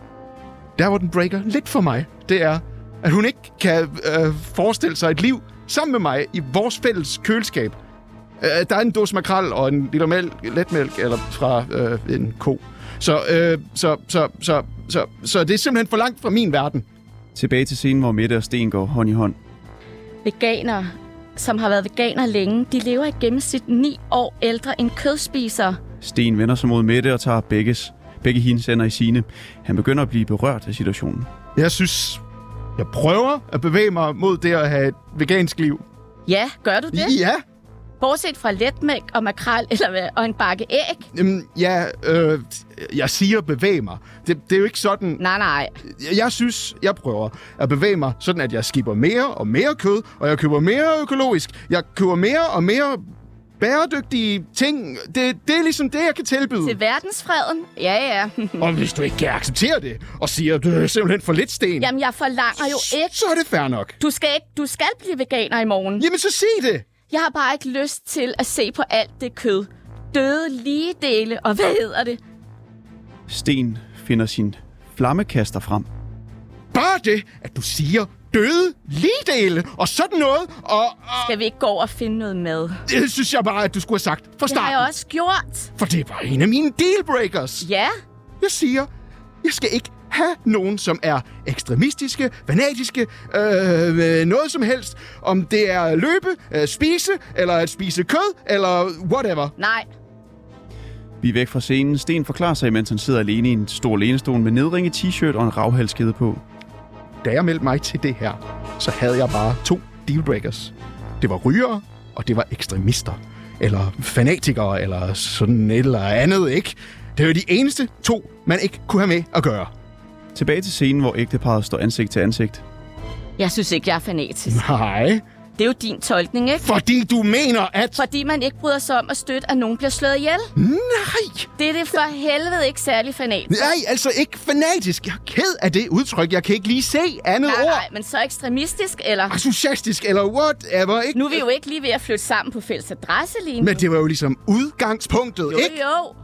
Der hvor den breaker lidt for mig, det er, at hun ikke kan øh, forestille sig et liv sammen med mig i vores fælles køleskab. Øh, der er en dåse makrel og en liter mælk, letmælk eller fra øh, en ko. Så, øh, så, så, så, så, så det er simpelthen for langt fra min verden. Tilbage til scenen, hvor Mette og Sten går hånd i hånd. veganere, som har været veganer længe, de lever i gennemsnit 9 år ældre end kødspisere. Sten vender sig mod Mette og tager begges, begge hendes hænder i sine. Han begynder at blive berørt af situationen. Jeg synes, jeg prøver at bevæge mig mod det at have et vegansk liv. Ja, gør du det? Ja, Bortset fra letmælk og makrel <laughs> eller hvad, og en bakke æg? Jamen, ja, øh, jeg siger bevæge mig. Det, det er jo ikke sådan... Nej, nej. Jeg synes, jeg prøver at bevæge mig, sådan at jeg skipper mere og mere kød, og jeg køber mere økologisk. Jeg køber mere og mere bæredygtige ting. Det, det er ligesom det, jeg kan tilbyde. Til verdensfreden? Ja, ja. <laughs> Og hvis du ikke kan acceptere det, og siger, at det er simpelthen for lidt sten, Jamen, jeg forlanger jo ikke... så er det fair nok. Du skal, ikke, du skal blive veganer i morgen. Jamen, så sig det! Jeg har bare ikke lyst til at se på alt det kød. Døde lige dele, og hvad hedder det? Sten finder sin flammekaster frem. Bare det, at du siger døde ligedele og sådan noget, og, og Skal vi ikke gå over og finde noget mad? det synes jeg bare, at du skulle have sagt fra Det har starten. jeg også gjort. For det var en af mine dealbreakers. Ja, Jeg siger, jeg skal ikke have nogen, som er ekstremistiske, fanatiske, øh, noget som helst. Om det er løbe, øh, spise, eller at spise kød, eller whatever. nej. Vi er væk fra scenen. Sten forklarer sig, mens han sidder alene i en stor lænestol med nedringet t-shirt og en ravhalskede på. Da jeg meldte mig til det her, så havde jeg bare to dealbreakers. Det var rygere, og det var ekstremister. Eller fanatikere, eller sådan et eller andet, ikke? Det var de eneste to, man ikke kunne have med at gøre. Tilbage til scenen, hvor ægteparret står ansigt til ansigt. Jeg synes ikke, jeg er fanatisk. Nej, Det er jo din tolkning, ikke? fordi du mener, at... Fordi man ikke bryder sig om at støtte, at nogen bliver slået ihjel. Nej! Det er det for helvede ikke særlig fanatisk. Nej, altså ikke fanatisk. Jeg er ked af det udtryk. Jeg kan ikke lige se andet Nej, ord. nej, men så ekstremistisk, eller... Entusiastisk eller whatever, ikke? Nu er vi jo ikke lige ved at flytte sammen på fælles adresse lige nu. Men det var jo ligesom udgangspunktet, jo, ikke? jo.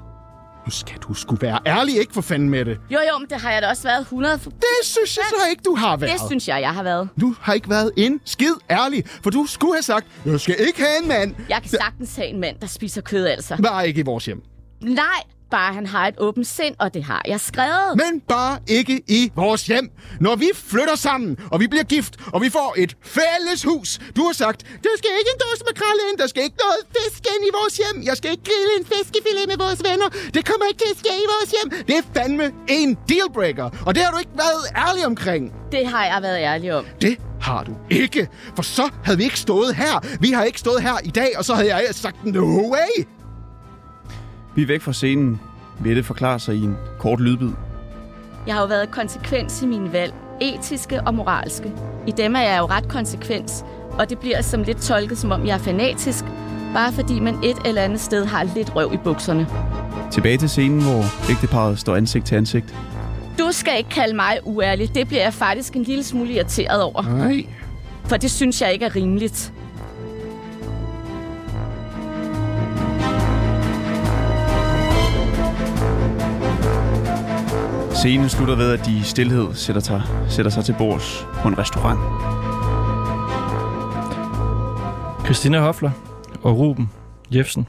Nu skal du sgu være ærlig, ikke for fanden med det. Jo, jo, men det har jeg da også været 100 for... Det synes jeg så ikke, du har været. Det synes jeg, jeg har været. Du har ikke været en skid ærlig, for du skulle have sagt, jeg skal ikke have en mand. Jeg kan sagtens have en mand, der spiser kød, altså. Bare ikke i vores hjem. Nej, Bare han har et åbent sind, og det har jeg skrevet. Men bare ikke i vores hjem. Når vi flytter sammen, og vi bliver gift, og vi får et fælles hus. Du har sagt, der skal ikke en dåse makrel ind, der skal ikke noget fisk ind i vores hjem. Jeg skal ikke grille en fiskefilet med vores venner. Det kommer ikke til at ske i vores hjem. Det er fandme en dealbreaker, og det har du ikke været ærlig omkring. Det har jeg været ærlig om. Det har du ikke, for så havde vi ikke stået her. Vi har ikke stået her i dag, og så havde jeg sagt no way. Vi er væk fra scenen. Mette forklarer sig i en kort lydbid. Jeg har jo været konsekvens i mine valg. Etiske og moralske. I dem er jeg jo ret konsekvens. Og det bliver som lidt tolket, som om jeg er fanatisk. Bare fordi man et eller andet sted har lidt røv i bukserne. Tilbage til scenen, hvor ægteparet står ansigt til ansigt. Du skal ikke kalde mig uærlig. Det bliver jeg faktisk en lille smule irriteret over. Nej. For det synes jeg ikke er rimeligt. Scenen slutter ved, at de i stillhed sætter sig, sætter sig til bords på en restaurant. Christina Hofler og Ruben Jefsen,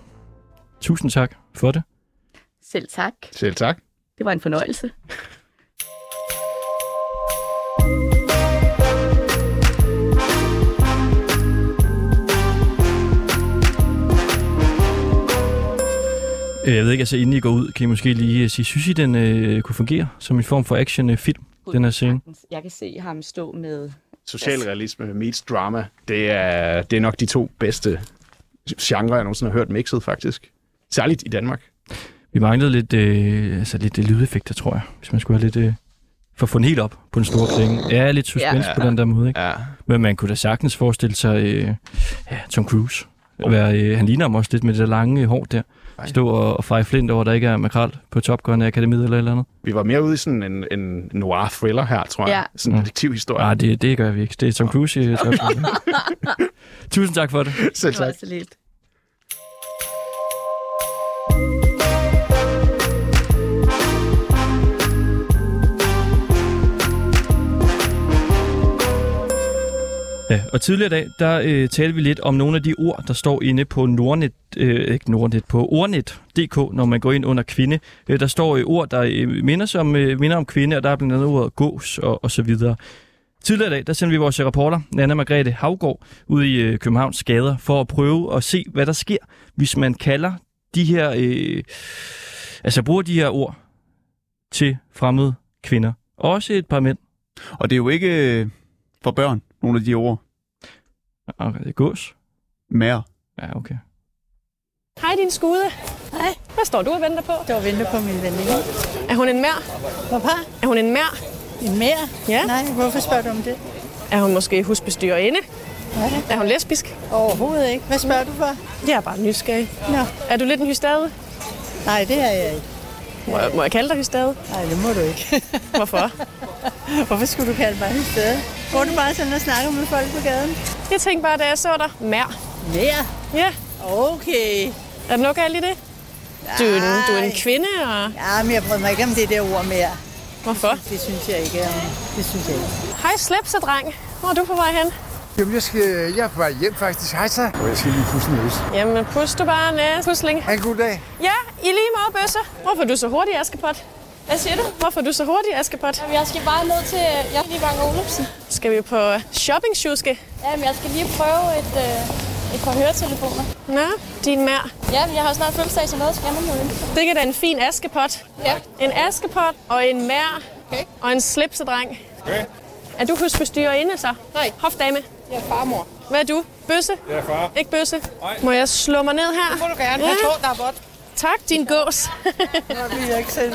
tusind tak for det. Selv tak. Selv tak. Det var en fornøjelse. Jeg ved ikke, altså inden I går ud, kan I måske lige øh, sige, synes I, den øh, kunne fungere som en form for action-film, den her scene? Jeg kan se ham stå med... Socialrealisme meets drama, det er, det er nok de to bedste genrer, jeg nogensinde har hørt mixet, faktisk. Særligt i Danmark. Vi manglede lidt, øh, altså lidt øh, lydeffekter, tror jeg, hvis man skulle have lidt... Øh, for at få den helt op på den store klinge. Ja, lidt suspense Ja. på den der måde, ikke? Ja. Men man kunne da sagtens forestille sig øh, ja, Tom Cruise. Være, øh, han ligner ham også lidt med det der lange øh, hår der. Stå og, og feje flint over, at der ikke er makrel på Top Gun Akademiet eller et eller andet. Vi var mere ude i sådan en, en noir thriller her, tror jeg. Ja. Sådan en Mm. detektivhistorie. Nej, det, det gør vi ikke. Det er Tom Cruise i Top Gun. <laughs> Tusind tak for det. Selv Det var tak. så lidt. Og tidligere i dag, der øh, talte vi lidt om nogle af de ord, der står inde på Nordnet, øh, ikke Nordnet, på ordnet.dk, når man går ind under kvinde. Øh, der står øh, ord, der øh, minder, som, øh, minder om kvinde, og der er blandt andet ordet gås og, og så videre. Tidligere i dag, der sendte vi vores reporter, Anna Margrethe Havgård, ud i øh, Københavns gader for at prøve at se, hvad der sker, hvis man kalder de her, øh, altså bruger de her ord til fremmede kvinder. Også et par mænd. Og det er jo ikke øh, for børn, nogle af de ord. Okay, det er gås. Mær. Ja, okay. Hej, din skude. Hej. Hvad står du og venter på? Jeg venter på min veninde. Er hun en mær? Papa, Er hun en mær? en mere? Ja. Nej, hvorfor spørger du om det? Er hun måske husbestyrerinde? Ja. Er hun lesbisk? Overhovedet ikke. Hvad spørger du for? Jeg er bare nysgerrig. Nå. Er du lidt en hystade? Nej, det er jeg ikke. Må, jeg- må jeg kalde dig hystade? Nej, det må du ikke. <laughs> Hvorfor? Hvorfor skulle du kalde mig sted? Går du bare sådan og snakker med folk på gaden? Jeg tænkte bare, da jeg så dig. Mær. Mere? Ja. Okay. Er noget galt i det? Du, er en, du er en kvinde, og Ja, men jeg prøver mig ikke om det der ord mere. hvorfor? Det synes jeg ikke. Det synes jeg ikke. Hej, slæbsedreng. Hvor er du på vej hen? Jamen, jeg, skal, jeg er på vej hjem faktisk. Hej så. Og jeg skal lige pusse næse. Jamen, pus du bare næs, pusling. Ha' en god dag. Ja, i lige måde, Bøsse. Hvorfor er du så hurtig, Askepot? Hvad siger du? Hvorfor er du så hurtig, Askepot? Jamen, jeg skal bare ned til... Jeg er lige Bang Olufsen. Skal vi på shopping -sjuske? Jamen, jeg skal lige prøve et, øh, et par høretelefoner. Nå, din mær. Ja, men jeg har snart fødselsdag, så noget skal man jo. Det er da en fin askepot. Ja. En askepot og en mær Okay. og en slipsedreng. Okay. Er du husbestyrerinde så? Nej. Hofdame. Jeg er farmor. Hvad er du? Bøsse? Jeg er far. Ikke bøsse? Nej. Må jeg slå mig ned her? Det må du gerne. Ja. Jeg tror, der er godt. Tak, din gås. <laughs> Jeg bliver ikke selv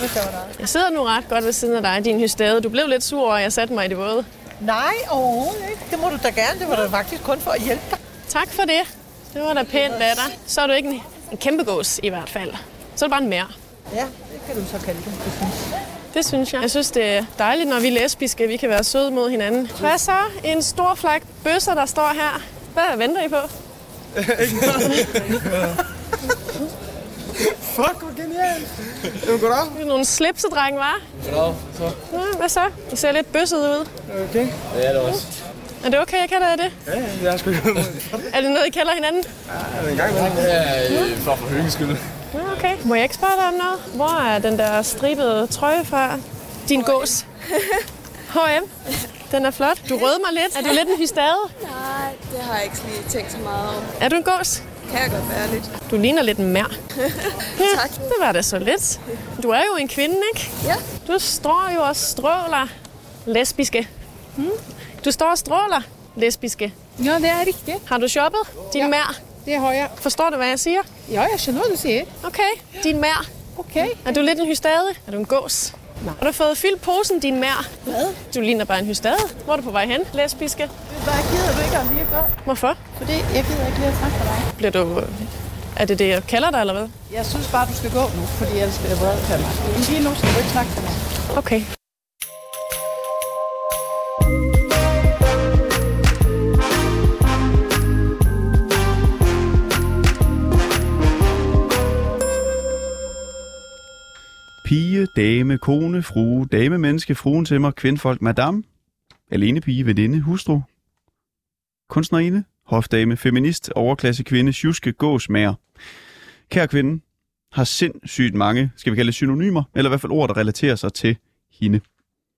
jeg sidder nu ret godt ved siden af dig, din hystade. Du blev lidt sur over, at jeg satte mig i det våde. Nej, overhovedet ikke. Det må du da gerne. Det var da faktisk kun for at hjælpe dig. Tak for det. Det var da pænt af dig. Så er du ikke en, en kæmpe gås i hvert fald. Så er du bare en mær. Ja, det kan du så kalde det. synes jeg. Det synes jeg. Jeg synes, det er dejligt, når vi er lesbiske, vi kan være søde mod hinanden. Hvad så? En stor flak bøsser, der står her. Hvad venter I på? <laughs> Fuck, hvor genialt. Jamen, goddag. Det er nogle slipsedreng, var? Goddag. Så. Nå, hvad så? I ser lidt bøsset ud. Okay. Ja, det er også. Er det okay, jeg kalder det? Ja, ja, jeg er sgu Er det noget, I kalder hinanden? Ja, en gang imellem. Ja, for forhøringens skyld. Ja, okay. Må jeg ikke spørge dig om noget? Hvor er den der stribede trøje fra? Din gås. H&M. Den er flot. Du rød mig lidt. Er du lidt en hystade? Nej, det har jeg ikke lige tænkt så meget om. Er du en gås? Kan jeg godt være lidt. Du ligner lidt en mær. <laughs> tak. Det var da så lidt. Du er jo en kvinde, ikke? Ja. Du står jo og stråler lesbiske. Hmm? Du står og stråler lesbiske. Ja, det er rigtigt. Har du shoppet din Ja. mær? Det har jeg. Forstår du, hvad jeg siger? Ja, jeg skjønner, hvad du siger. Okay, din mær. Okay. Er du lidt en hystade? Er du en gås? Nej. Har du fået fyldt posen, din mær? Hvad? Du ligner bare en hystade. Hvor er du på vej hen, lesbiske? Hvad gider du ikke at lige gøre? Hvorfor? Fordi jeg gider ikke lige at snakke med dig. Bliver du... Er det det, jeg kalder dig, eller hvad? Jeg synes bare, du skal gå nu, fordi ellers bliver jeg vred til mig. Lige nu skal du ikke snakke med mig. Okay. Pige, dame, kone, frue, dame, menneske, fruen til mig, kvindfolk, madame, alene pige, veninde, hustru, kunstnerinde, hofdame, feminist, overklasse kvinde, sjuske, gåsmager. Kære kvinde, har sindssygt mange, skal vi kalde det synonymer, eller i hvert fald ord, der relaterer sig til hende.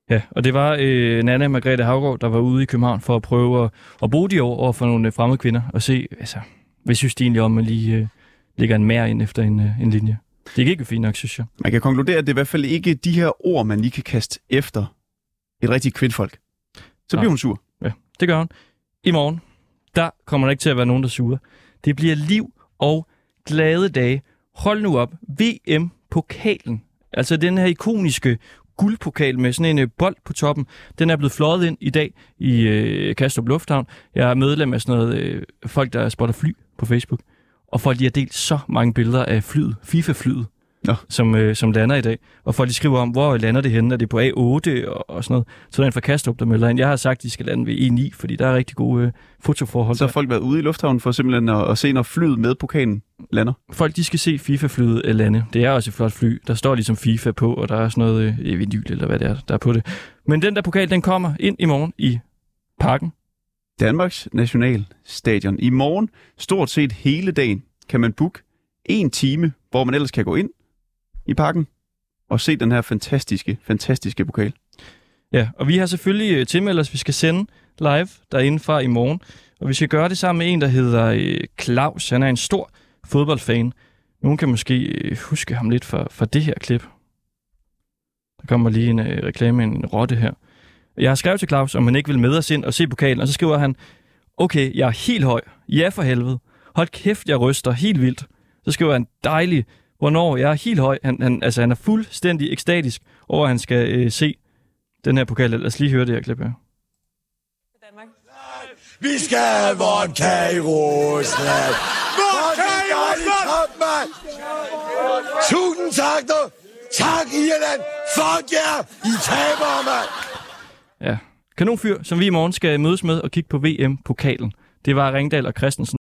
Ja, og det var øh, Nana Margrethe Havgaard, der var ude i København for at prøve at, at bruge de år over for nogle øh, fremmede kvinder, og se, altså, hvad synes de egentlig om, at lige øh, lægger en mær ind efter en, øh, en linje. Det gik jo fint nok, synes jeg. Man kan konkludere, at det er i hvert fald ikke de her ord, man lige kan kaste efter et rigtigt kvindfolk. Så Nej. bliver hun sur. Ja, det gør hun. I morgen, der kommer der ikke til at være nogen, der suger. Det bliver liv og glade dage. Hold nu op. VM-pokalen. Altså den her ikoniske guldpokal med sådan en øh, bold på toppen. Den er blevet fløjet ind i dag i øh, Kastrup Lufthavn. Jeg er medlem af sådan noget øh, folk, der spotter fly på Facebook. Og folk de har delt så mange billeder af flyet, FIFA-flyet, Nå. som, øh, som lander i dag. Og folk de skriver om, hvor lander det henne? Er det på A8 og, og sådan noget? Så der er en fra Kastrup, der melder ind. Jeg har sagt, at de skal lande ved E9, fordi der er rigtig gode øh, fotoforhold. Så har folk været ude i lufthavnen for simpelthen at, at se, når flyet med pokalen lander. Folk de skal se FIFA-flyet øh, lande. Det er også et flot fly. Der står ligesom FIFA på, og der er sådan noget øh, vinyl, eller hvad det er, der er på det. Men den der pokal, den kommer ind i morgen i parken. Danmarks Nationalstadion. I morgen, stort set hele dagen, kan man booke en time, hvor man ellers kan gå ind i parken og se den her fantastiske, fantastiske pokal. Ja, og vi har selvfølgelig øh, tilmeldt os, vi skal sende live derinde fra i morgen. Og vi skal gøre det sammen med en, der hedder øh, Claus. Han er en stor fodboldfan. Nogen kan måske øh, huske ham lidt for, for det her klip. Der kommer lige en øh, reklame en rotte her. Jeg har skrevet til Claus, om han ikke vil med os ind og se pokalen, og så skriver han, okay, jeg er helt høj. Ja for helvede. Hold kæft, jeg ryster helt vildt. Så skriver han, dejligt. Hvornår? Jeg er helt høj. Han, han, altså, han er fuldstændig ekstatisk over, at han skal øh, se den her pokal. Lad os lige høre det her klip her. Vi skal have vodka i Rusland. Vodka i Rusland! mand! Tusind tak, du. Tak, Irland. Fuck jer. Yeah. I taber, mand. Ja. Kanonfyr, som vi i morgen skal mødes med og kigge på VM-pokalen. Det var Ringdal og Christensen.